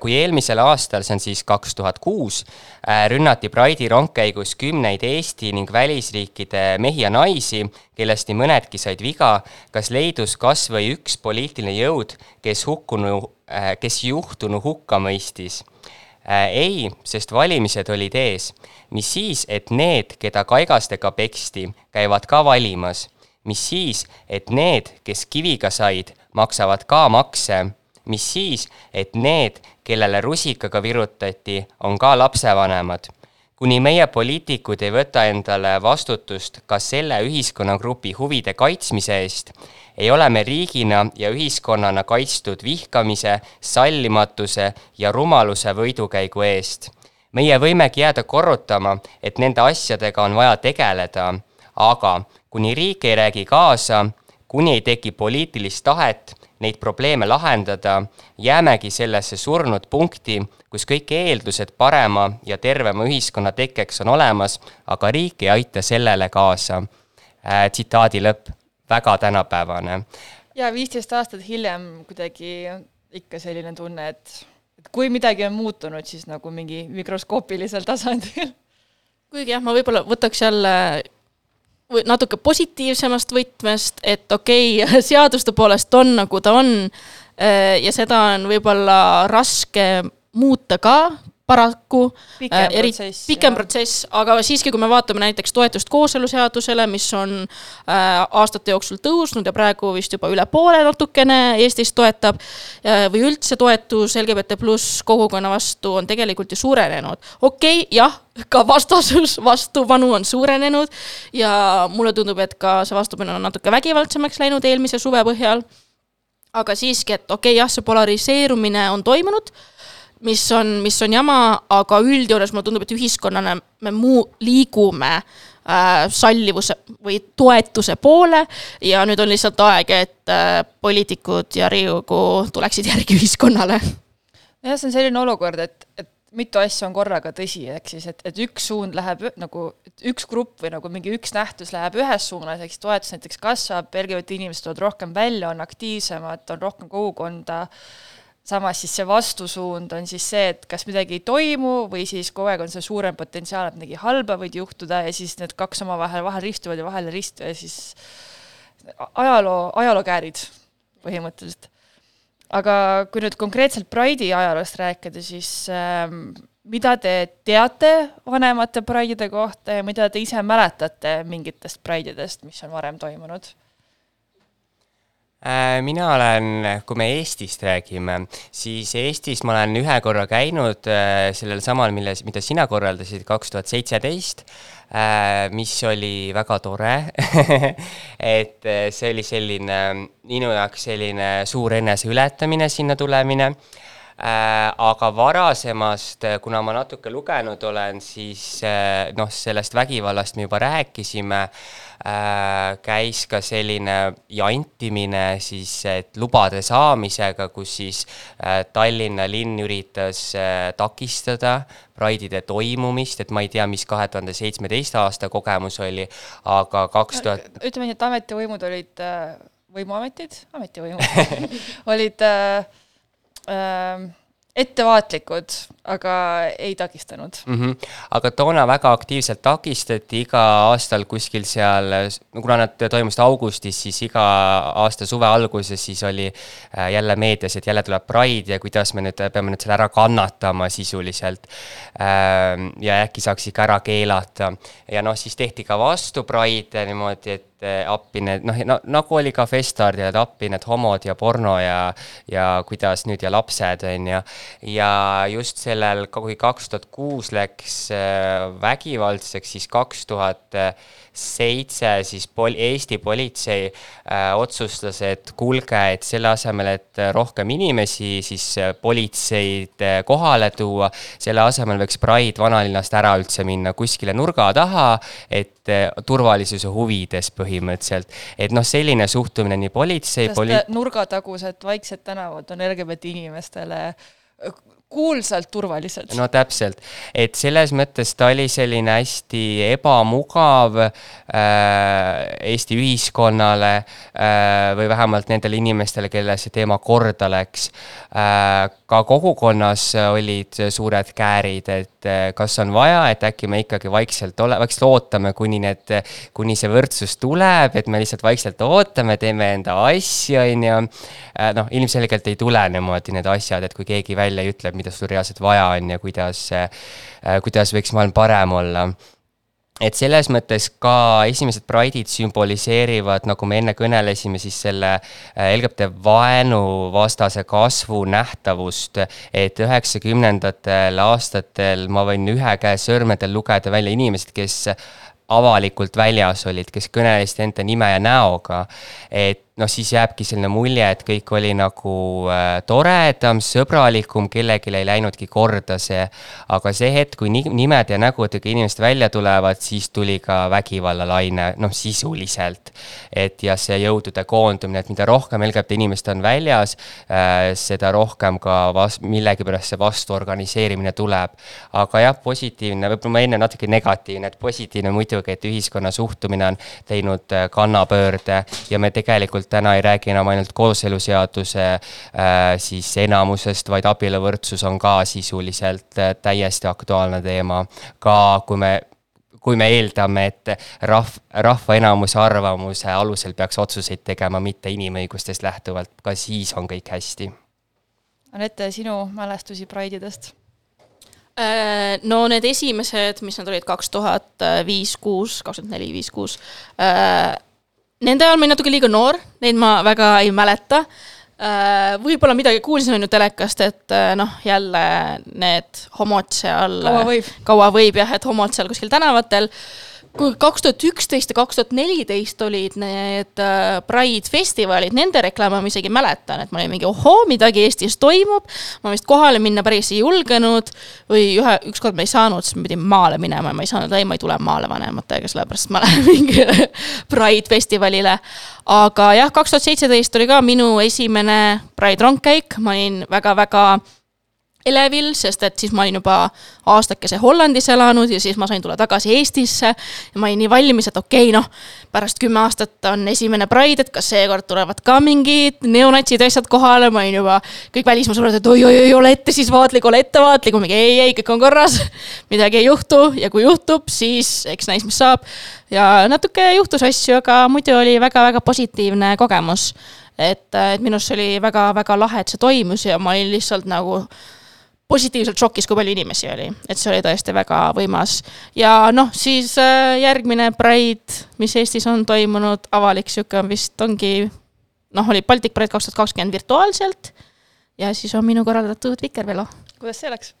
kui eelmisel aastal, see on siis kaks tuhat kuus, äh, rünnati Pride'i rongkäigus kümneid Eesti ning välisriikide mehi ja naisi, kellest nii mõnedki said viga, kas leidus kas või üks poliitiline jõud, kes hukkunu, kes juhtunu hukka mõistis? Ei, sest valimised olid ees. mis siis, et need, keda kaigastega peksti, käivad ka valimas. mis siis, et need, kes kiviga said, maksavad ka makse. mis siis, et need, kellele rusikaga virutati, on ka lapsevanemad kuni meie poliitikud ei võta endale vastutust ka selle ühiskonnagrupi huvide kaitsmise eest, ei ole me riigina ja ühiskonnana kaitstud vihkamise, sallimatuse ja rumaluse võidukäigu eest. meie võimegi jääda korrutama, et nende asjadega on vaja tegeleda, aga kuni riik ei räägi kaasa, kuni ei teki poliitilist tahet neid probleeme lahendada, jäämegi sellesse surnud punkti, kus kõik eeldused parema ja tervema ühiskonna tekkeks on olemas, aga riik ei aita sellele kaasa äh,. tsitaadi lõpp väga tänapäevane. ja viisteist aastat hiljem kuidagi ikka selline tunne, et, et kui midagi on muutunud, siis nagu mingi mikroskoopilisel tasandil. kuigi jah, ma võib-olla võtaks jälle natuke positiivsemast võtmest, et okei okay, *laughs* seaduste poolest on nagu ta on äh, ja seda on võib-olla raske muuta ka paraku. pikem äh, protsess. pikem jah. protsess, aga siiski, kui me vaatame näiteks toetust kooseluseadusele, mis on äh, aastate jooksul tõusnud ja praegu vist juba üle poole natukene Eestis toetab äh,, või üldse toetus LGBT pluss kogukonna vastu on tegelikult ju suurenenud. okei okay,, jah, ka vastasus *laughs* vastupanu on suurenenud ja mulle tundub, et ka see vastupanu on natuke vägivaldsemaks läinud eelmise suve põhjal. aga siiski, et okei okay,, jah, see polariseerumine on toimunud mis on, mis on jama, aga üldjuures mulle tundub, et ühiskonnana me muu, liigume äh, sallivuse või toetuse poole ja nüüd on lihtsalt aeg, et äh, poliitikud ja Riigikogu tuleksid järgi ühiskonnale. jah, see on selline olukord, et, et mitu asja on korraga tõsi, ehk siis, et, et üks suund läheb nagu, üks grupp või nagu mingi üks nähtus läheb ühes suunas, ehk siis toetus näiteks kasvab, LGBT inimesed tulevad rohkem välja, on aktiivsemad, on rohkem kogukonda äh,, samas siis see vastusuund on siis see, et kas midagi ei toimu või siis kogu aeg on see suurem potentsiaal, et midagi halba võib juhtuda ja siis need kaks omavahel vahel ristuvad ja vahel ei ristu ja siis ajaloo, ajalookäärid põhimõtteliselt. aga kui nüüd konkreetselt Pride'i ajaloost rääkida, siis ähm, mida te teate vanemate Pride'ide kohta ja mida te ise mäletate mingitest Pride'idest, mis on varem toimunud? Äh, mina olen, kui me Eestist räägime, siis Eestis ma olen ühe korra käinud äh, sellel samal, milles, mida sina korraldasid kaks tuhat seitseteist, äh, mis oli väga tore *laughs* et see oli selline, minu jaoks selline suur eneseületamine, sinna tulemine. Aga varasemast, kuna ma natuke lugenud olen, siis noh, sellest vägivallast me juba rääkisime käis ka selline jantimine siis, lubade saamisega, kus siis äh, Tallinna linn üritas äh, takistada Pride'ide toimumist, et ma ei tea, mis kahe tuhande seitsmeteist aasta kogemus oli, aga kaks tuhat 2000... ütleme nii, et ametivõimud olid, võimuametid, ametivõimud *laughs* olid äh, äh, ettevaatlikud, aga ei takistanud mm. -hmm. aga toona väga aktiivselt takistati iga aastal kuskil seal, no kuna nad toimusid augustis, siis iga aasta suve alguses siis oli äh, jälle meedias, et jälle tuleb Pride ja kuidas me nüüd peame nüüd selle ära kannatama sisuliselt. Ähm, ja äkki saaks ikka ära keelata ja noh, siis tehti ka vastu Pride niimoodi, et eh, appi need noh, no nagu oli ka Festardil, et appi need homod ja porno ja ja kuidas nüüd ja lapsed, on ju. ja just sellel, kui kaks tuhat kuus läks äh, vägivaldseks, siis kaks tuhat seitse siis pol-, Eesti politsei äh, otsustas, et kuulge, et selle asemel, et rohkem inimesi siis äh, politseid äh, kohale tuua, selle asemel võiks Pride vanalinnast ära üldse minna kuskile nurga taha, et äh, turvalisuse huvides põhimõtteliselt. et noh, selline suhtumine nii politsei poli-. nurgatagused vaiksed tänavad on LGBT inimestele kuulsalt turvalised. no täpselt, et selles mõttes ta oli selline hästi ebamugav äh, Eesti ühiskonnale äh, või vähemalt nendele inimestele, kellele see teema korda läks äh,. ka kogukonnas olid suured käärid, et äh, kas on vaja, et äkki me ikkagi vaikselt ole-, vaikselt ootame, kuni need, kuni see võrdsus tuleb, et me lihtsalt vaikselt ootame, teeme enda asju, on ju. Äh, noh, ilmselgelt ei tule niimoodi need asjad, et kui keegi välja ütleb, mida sul reaalselt vaja on ja kuidas, äh, kuidas võiks maailm parem olla et selles mõttes ka esimesed Pride'id sümboliseerivad, nagu me enne kõnelesime, siis selle äh, LGBT vaenuvastase kasvu nähtavust, et üheksakümnendatel aastatel ma võin ühe käe sõrmedel lugeda välja inimesed, kes avalikult väljas olid, kes kõnelesid enda nime ja näoga. et noh, siis jääbki selline mulje, et kõik oli nagu äh, toredam, sõbralikum, kellelgi ei läinudki korda see. aga see hetk, kui nimed ja nägudega inimesed välja tulevad, siis tuli ka vägivallalaine, noh sisuliselt. et ja see jõudude koondumine, et mida rohkem LGBT inimest on väljas äh,, seda rohkem ka vas-, millegipärast see vastuorganiseerimine tuleb. aga jah, positiivne, võib-olla ma enne natuke negatiivne, et positiivne muidugi, et ühiskonna suhtumine on teinud äh, kannapöörde ja me tegelikult tegelikult täna ei räägi enam ainult kooseluseaduse äh, siis enamusest, vaid abieluvõrdsus on ka sisuliselt äh, täiesti aktuaalne teema. ka kui me kui me eeldame, et rahv, rahva enamuse arvamuse alusel peaks otsuseid tegema, mitte inimõigustest lähtuvalt, ka siis on kõik hästi. Anette, sinu mälestusi Pride'idest? Äh, no need esimesed, mis nad olid, kaks tuhat viis, kuus, kaks tuhat neli, viis, kuus, Nende ajal ma olin natuke liiga noor, neid ma väga ei mäleta. Äh, võib-olla midagi kuulsin on ju telekast, et äh, noh, jälle need homod seal. kaua võib. kaua võib jah, et homod seal kuskil tänavatel kui kaks tuhat üksteist ja kaks tuhat neliteist olid need äh, Pride festivalid, nende reklaame ma isegi mäletan, et ma olin mingi ohoo, midagi Eestis toimub. ma vist kohale minna päris ei julgenud või ühe, ükskord ma ei saanud, sest ma pidin maale minema ja ma ei saanud, ei, ma ei tule maale vanematega, sellepärast ma *laughs* lähen mingile Pride festivalile. aga jah, kaks tuhat seitseteist oli ka minu esimene Pride rongkäik, ma olin väga-väga elevil, sest et siis ma olin juba aastakese Hollandis elanud ja siis ma sain tulla tagasi Eestisse. ma olin nii valmis, et okei okay,, noh, pärast kümme aastat on esimene Pride, et kas seekord tulevad ka mingid neonatsid ja asjad kohale, ma olin juba kõik välismaa sõbrad, et oi-oi-oi, ole ette siis vaatlik, ole ettevaatlik, ma mingi ei, ei, kõik on korras. *laughs* midagi ei juhtu ja kui juhtub, siis eks näis, mis saab. ja natuke juhtus asju, aga muidu oli väga-väga positiivne kogemus et, et minu arust see oli väga-väga lahe, et see toimus ja ma olin lihtsalt nagu positiivselt šokis, kui palju inimesi oli, et see oli tõesti väga võimas. ja noh, siis äh, järgmine Pride, mis Eestis on toimunud, avalik sihuke vist ongi noh, oli Baltic Pride kaks tuhat kakskümmend virtuaalselt ja siis on minu korraldatud Vikervelo. kuidas see läks?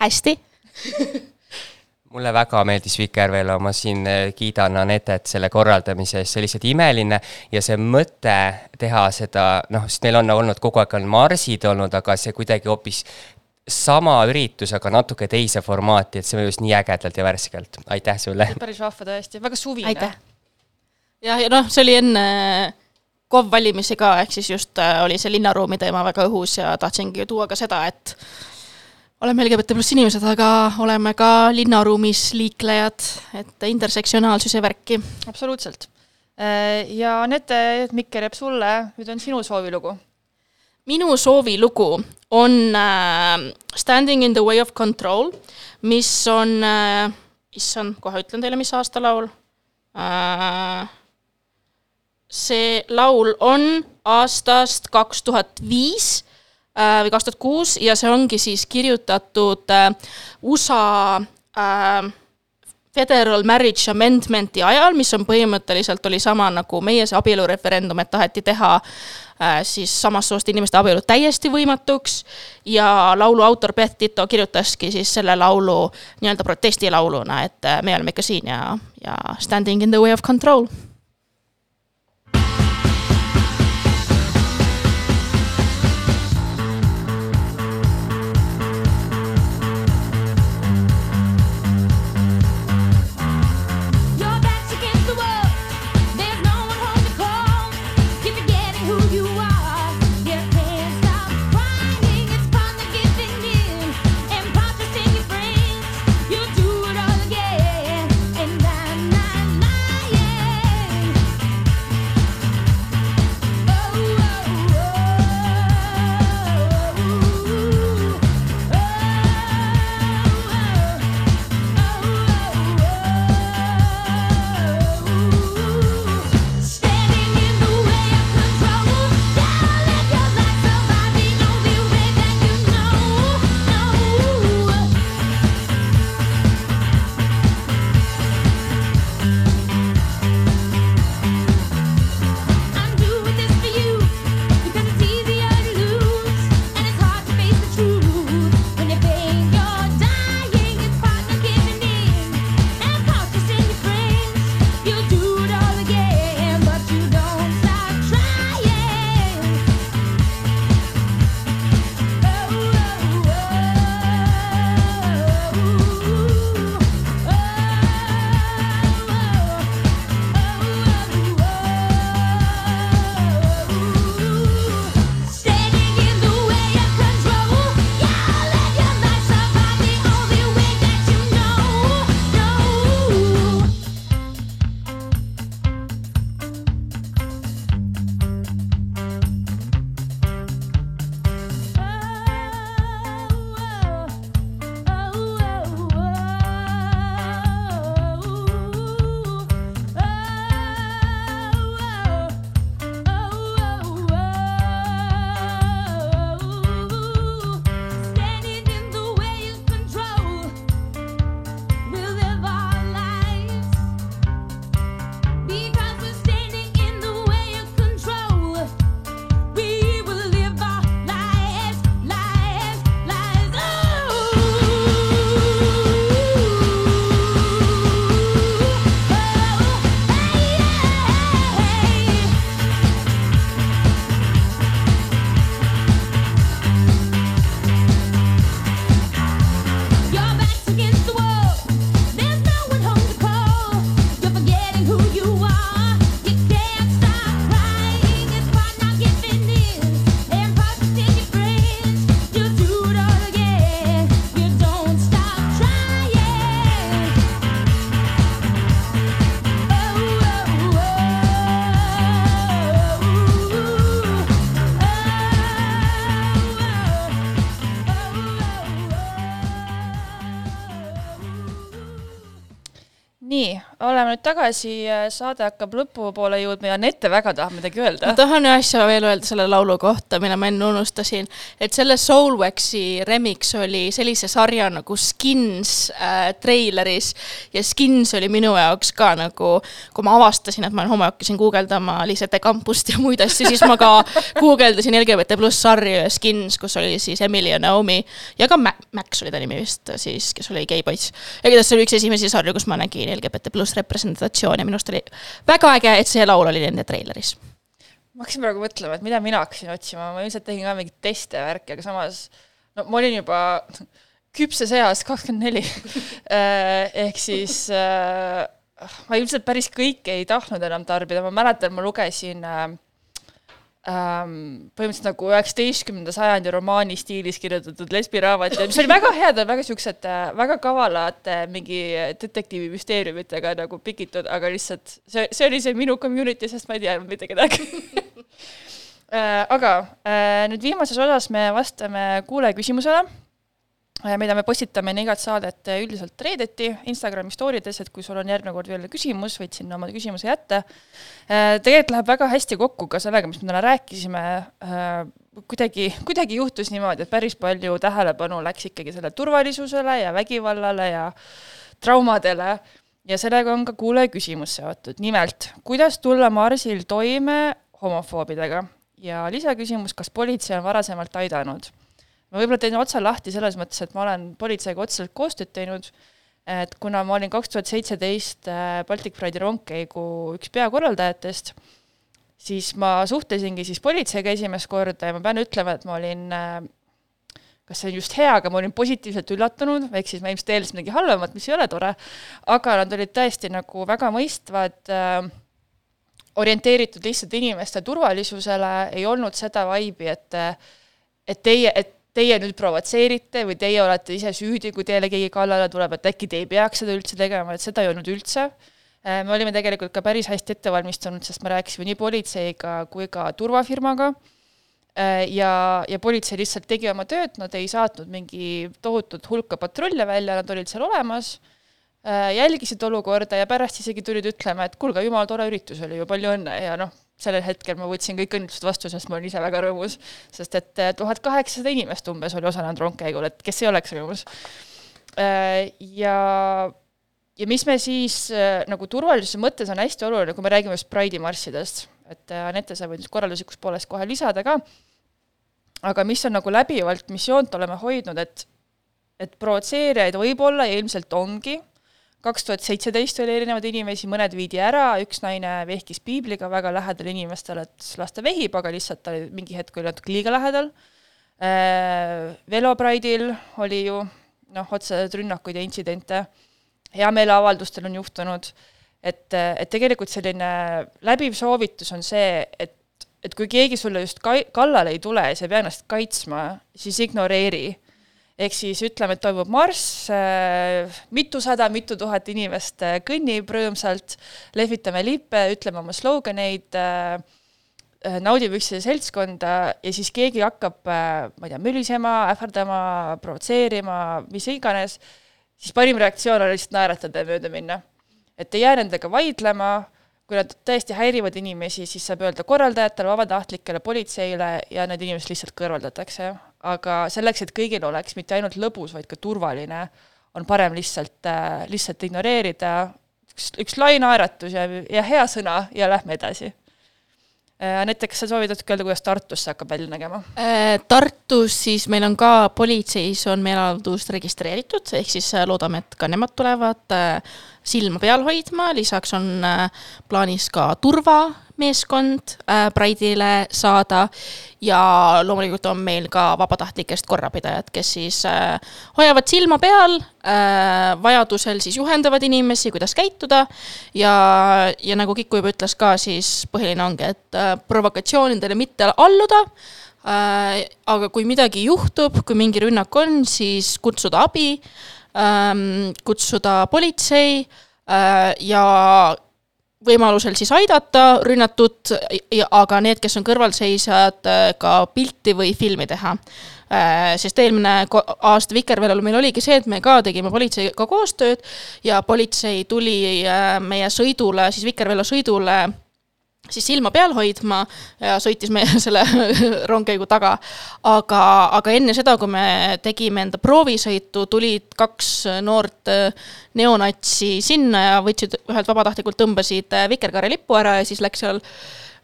hästi *laughs* mulle väga meeldis Vikervelo, ma siin äh, kiidan Anetet selle korraldamise eest, see oli lihtsalt imeline ja see mõte teha seda, noh, sest meil on olnud kogu aeg on marsid olnud, aga see kuidagi hoopis sama üritus, aga natuke teise formaati, et see mõjus nii ägedalt ja värskelt, aitäh sulle! päris vahva tõesti, väga suvine. jah, ja noh, see oli enne KOV valimisi ka, ehk siis just äh, oli see linnaruumi teema väga õhus ja tahtsingi tuua ka seda, et oleme LGBT pluss inimesed, aga oleme ka linnaruumis liiklejad, et intersektsionaalsuse värki. absoluutselt. Äh, ja Anette Mikker jääb sulle, nüüd on sinu soovilugu minu soovilugu on äh, Standing in the way of control, mis on äh,, issand, kohe ütlen teile, mis aasta laul äh,. see laul on aastast kaks tuhat viis äh, või kaks tuhat kuus ja see ongi siis kirjutatud äh, USA äh, Federal Marriage Amendmenti ajal, mis on põhimõtteliselt, oli sama nagu meie see abielureferendum, et taheti teha äh, siis samast soost inimeste abielu täiesti võimatuks. Ja laulu autor Beth Ditto kirjutaski siis selle laulu nii-öelda protestilauluna, et äh, me oleme ikka siin ja, ja standing in the way of control oleme nüüd tagasi, saade hakkab lõpupoole jõudma ja Anette väga tahab midagi öelda ma. tahan ühe asja veel öelda selle laulu kohta, mille ma enne unustasin, et selle Soulwaxi remix oli sellise sarja nagu Skins äh, treileris ja Skins oli minu jaoks ka nagu, kui ma avastasin, et ma homo, hakkasin guugeldama Liisete kampust ja muid asju, siis ma ka *laughs* guugeldasin LGBT pluss sarju ja Skins, kus oli siis Emily ja Naomi ja ka Ma- Max oli ta nimi vist siis, kes oli geipoiss. ja igatahes see oli üks esimesi sarju, kus ma nägin LGBT pluss representatsiooni ja minu arust oli väga äge, et see laul oli nende treileris. Ma hakkasin praegu mõtlema, et mida mina hakkasin otsima, ma ilmselt tegin ka mingeid teste ja värki, aga samas no ma olin juba küpses eas kakskümmend neli. *laughs* ehk siis äh, ma ilmselt päris kõike ei tahtnud enam tarbida, ma mäletan, ma lugesin äh, ähm, põhimõtteliselt nagu üheksateistkümnenda sajandi romaani stiilis kirjutatud lesbiraamatuid, mis oli väga head, väga siuksed väga kavalad äh, mingi detektiivi müsteeriumitega nagu pikitud, aga lihtsalt see, see oli see minu community, sest ma ei teadnud mitte kedagi. *laughs* Äh, aga äh, nüüd viimases osas me vastame kuulaja küsimusele, mida me postitame enne igat saadet äh, üldiselt reedeti Instagrami story des, et kui sul on järgmine kord veel küsimus, võid sinna oma küsimuse jätta. tegelikult läheb väga hästi kokku ka sellega, mis me täna rääkisime, kuidagi, kuidagi juhtus niimoodi, et päris palju tähelepanu läks ikkagi selle turvalisusele ja vägivallale ja traumadele ja sellega on ka kuulaja küsimus seotud, nimelt, kuidas tulla marsil toime homofoobidega ja lisaküsimus, kas politsei on varasemalt aidanud? Ma võib-olla teen otsa lahti selles mõttes, et ma olen politseiga otseselt koostööd teinud, et kuna ma olin kaks tuhat seitseteist äh, Baltic Pride'i rongkäigu üks peakorraldajatest, siis ma suhtlesingi siis politseiga esimest korda ja ma pean ütlema, et ma olin äh, kas see on just hea, aga ma olin positiivselt üllatunud, ehk siis ma ilmselt eeldasin midagi halvemat, mis ei ole tore, aga nad olid tõesti nagu väga mõistvad äh,, orienteeritud lihtsalt inimeste turvalisusele, ei olnud seda vaibi, et et teie, et teie nüüd provotseerite või teie olete ise süüdi, kui teile keegi kallale tuleb, et äkki te ei peaks seda üldse tegema, et seda ei olnud üldse. Äh, me olime tegelikult ka päris hästi ette valmistunud, sest me rääkisime nii politseiga kui ka turvafirmaga Äh, ja, ja politsei lihtsalt tegi oma tööd, nad ei saatnud mingi tohutut hulka patrulle välja, nad olid seal olemas, jälgisid olukorda ja pärast isegi tulid ütlema, et kuulge, jumala tore üritus oli ju, palju õnne ja noh, sellel hetkel ma võtsin kõik õnnitlused vastu, sest ma olin ise väga rõõmus, sest et äh, tuhat kaheksasada inimest umbes oli osalenud rongkäigul, et kes ei oleks rõõmus. Äh, ja, ja mis me siis nagu turvalisuse mõttes on hästi oluline, kui me räägime just Pride'i marssidest, et Anette, sa võid korralduslikust poolest kohe lisada ka, aga mis on nagu läbivalt missioont oleme hoidnud, et et provotseerijaid võib olla ja ilmselt ongi, kaks tuhat seitseteist oli erinevaid inimesi, mõned viidi ära, üks naine vehkis piibliga väga lähedal inimestele, et las ta vehib, aga lihtsalt ta oli mingi hetk oli natuke liiga lähedal äh,, Velopride'il oli ju noh, otseseid rünnakuid ja intsidente, heameeleavaldustel on juhtunud, et, et tegelikult selline läbiv soovitus on see, et et kui keegi sulle just kai-, kallale ei tule ja sa ei pea ennast kaitsma, siis ignoreeri. Ehk siis ütleme, et toimub marss äh,, mitusada, mitu tuhat inimest äh, kõnnib rõõmsalt, lehvitame lippe, ütleme oma sloganeid äh,, naudime üksteise seltskonda ja siis keegi hakkab ma ei tea, mölisema, ähvardama, provotseerima, mis iganes, siis parim reaktsioon on lihtsalt naeratada ja mööda minna. et ei jää nendega vaidlema kui nad tõesti häirivad inimesi, siis saab öelda korraldajatele, vabatahtlikele, politseile ja need inimesed lihtsalt kõrvaldatakse. Aga selleks, et kõigil oleks mitte ainult lõbus, vaid ka turvaline, on parem lihtsalt, lihtsalt ignoreerida, üks, üks lai naeratus ja, ja hea sõna ja lähme edasi. Anett, kas sa soovid natuke öelda, kuidas Tartus see hakkab välja nägema? Tartus siis meil on ka, politseis on meeleavaldus registreeritud, ehk siis loodame, et ka nemad tulevad silma peal hoidma, lisaks on plaanis ka turvameeskond Pride'ile saada. Ja loomulikult on meil ka vabatahtlikest korrapidajad, kes siis hoiavad silma peal, vajadusel siis juhendavad inimesi, kuidas käituda. Ja, ja nagu Kiku juba ütles ka, siis põhiline ongi, et provokatsioonidele mitte alluda. Äh,, aga kui midagi juhtub, kui mingi rünnak on, siis kutsuda abi kutsuda politsei äh, ja võimalusel siis aidata rünnatut, aga need, kes on kõrvalseisjad, ka pilti või filmi teha äh,. sest eelmine aasta Vikerveelal meil oligi see, et me ka tegime politseiga koostööd ja politsei tuli äh, meie sõidule, siis Vikerveelo sõidule siis silma peal hoidma ja sõitis meie *laughs* selle rongkäigu taga. aga, aga enne seda, kui me tegime enda proovisõitu, tulid kaks noort neonatsi sinna ja võtsid ühelt vabatahtlikult, tõmbasid Vikerkaare lipu ära ja siis läks seal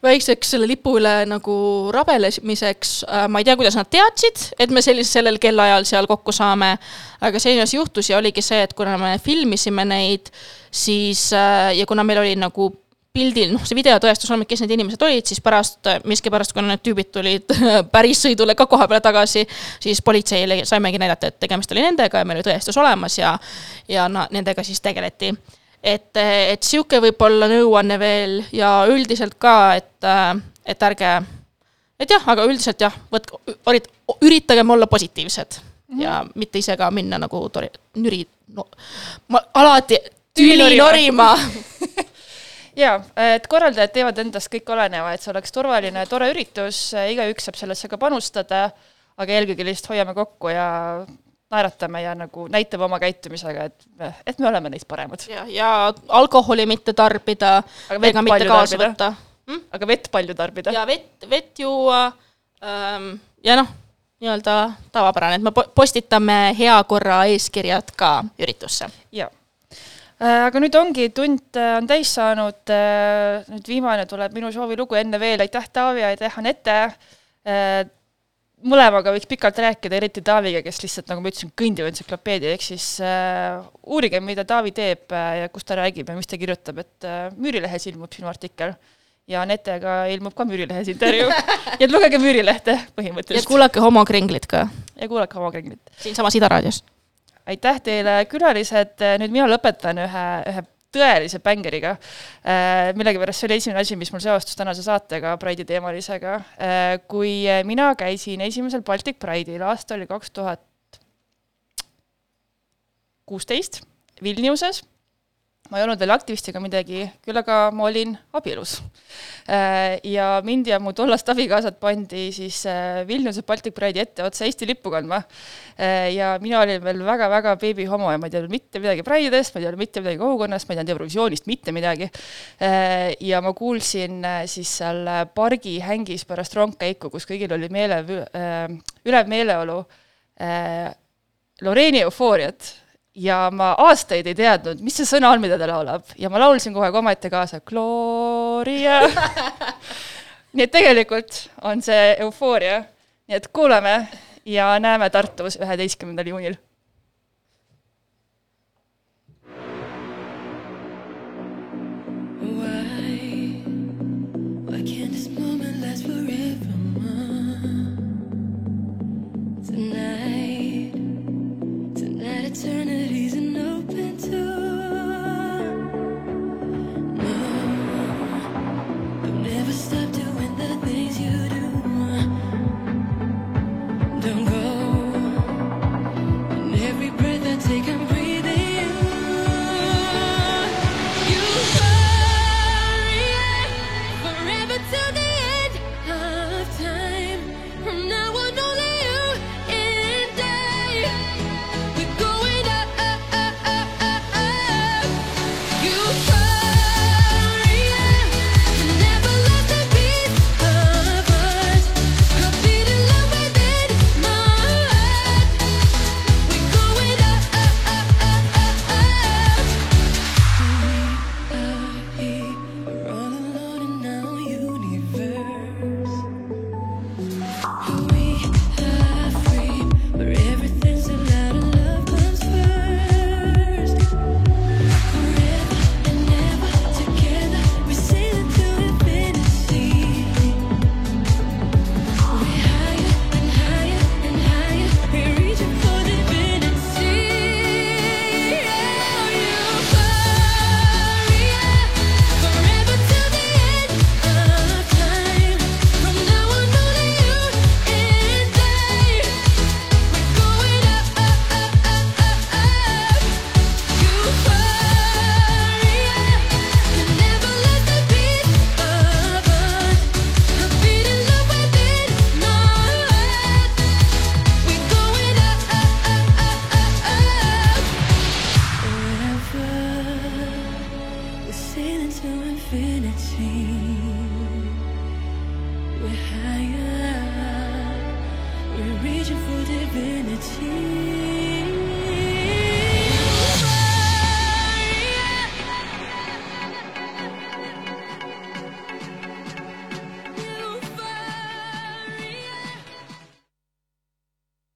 väikseks selle lipu üle nagu rabelemiseks, ma ei tea, kuidas nad teadsid, et me sellis-, sellel kellaajal seal kokku saame, aga selline asi juhtus ja oligi see, et kuna me filmisime neid, siis ja kuna meil oli nagu pildil, noh, see videotõestus on, kes need inimesed olid, siis pärast miskipärast, kuna need tüübid tulid *laughs* päris sõidule ka koha peale tagasi, siis politseile saimegi näidata, et tegemist oli nendega ja meil oli tõestus olemas ja, ja na, nendega siis tegeleti. et, et sihuke võib-olla nõuanne veel ja üldiselt ka, et, et ärge, et jah, aga üldiselt jah, võtke, üritagem olla positiivsed mm -hmm. ja mitte ise ka minna nagu tori, nüri, no ma alati tüli norima *laughs* jaa, et korraldajad teevad endast kõik oleneva, et see oleks turvaline ja tore üritus, igaüks saab sellesse ka panustada, aga eelkõige lihtsalt hoiame kokku ja naeratame ja nagu näitame oma käitumisega, et, et me oleme neist paremad. ja, ja alkoholi mitte tarbida ega mitte kaasa tarbida. võtta hm?. aga vett palju tarbida. ja vett, vett juua ähm, ja noh, nii-öelda tavapärane, et me postitame hea korra eeskirjad ka üritusse. jaa aga nüüd ongi, tund äh, on täis saanud, nüüd viimane tuleb minu soovilugu enne veel, aitäh Taavi ja aitäh Anette. mõlemaga võiks pikalt rääkida, eriti Taaviga, kes lihtsalt, nagu ma ütlesin, kõndiv entsüklopeedia, ehk siis äh, uurige, mida Taavi teeb äh, ja kus ta räägib ja mis ta kirjutab, et äh, Müürilehes ilmub sinu artikkel ja Anetega ilmub ka Müürilehes intervjuu. *laughs* nii et lugege Müürilehte ja põhimõtteliselt kuulake Homokringlit ka ja kuulake Homokringlit. siinsamas Ida raadios. Aitäh teile, külalised, nüüd mina lõpetan ühe, ühe tõelise bängeriga. millegipärast see oli esimene asi, mis mul seostus tänase saatega, Pride'i teemalisega. kui mina käisin esimesel Baltic Pride'il, aasta oli kaks tuhat kuusteist Vilniuses ma ei olnud veel aktivist ega midagi, küll aga ma olin abielus. Ja mind ja mu tollast abikaasat pandi siis äh, Vilniuse Baltic Pride'i etteotsa Eesti lippu kandma. Ja mina olin veel väga-väga beebihomo ja ma ei teadnud mitte midagi Pride'idest, ma ei teadnud mitte midagi kogukonnast, ma ei teadnud Eurovisioonist mitte midagi. Ja ma kuulsin äh, siis seal pargi hängis pärast rongkäiku, kus kõigil oli meele, ülev meeleolu, Loreeni eufooriat ja ma aastaid ei teadnud, mis see sõna on, mida ta laulab. Ja ma laulsin kogu aeg omaette kaasa. Gloria. *laughs* Nii et tegelikult on see eufooria, nii et kuulame ja näeme Tartus üheteistkümnendal juunil.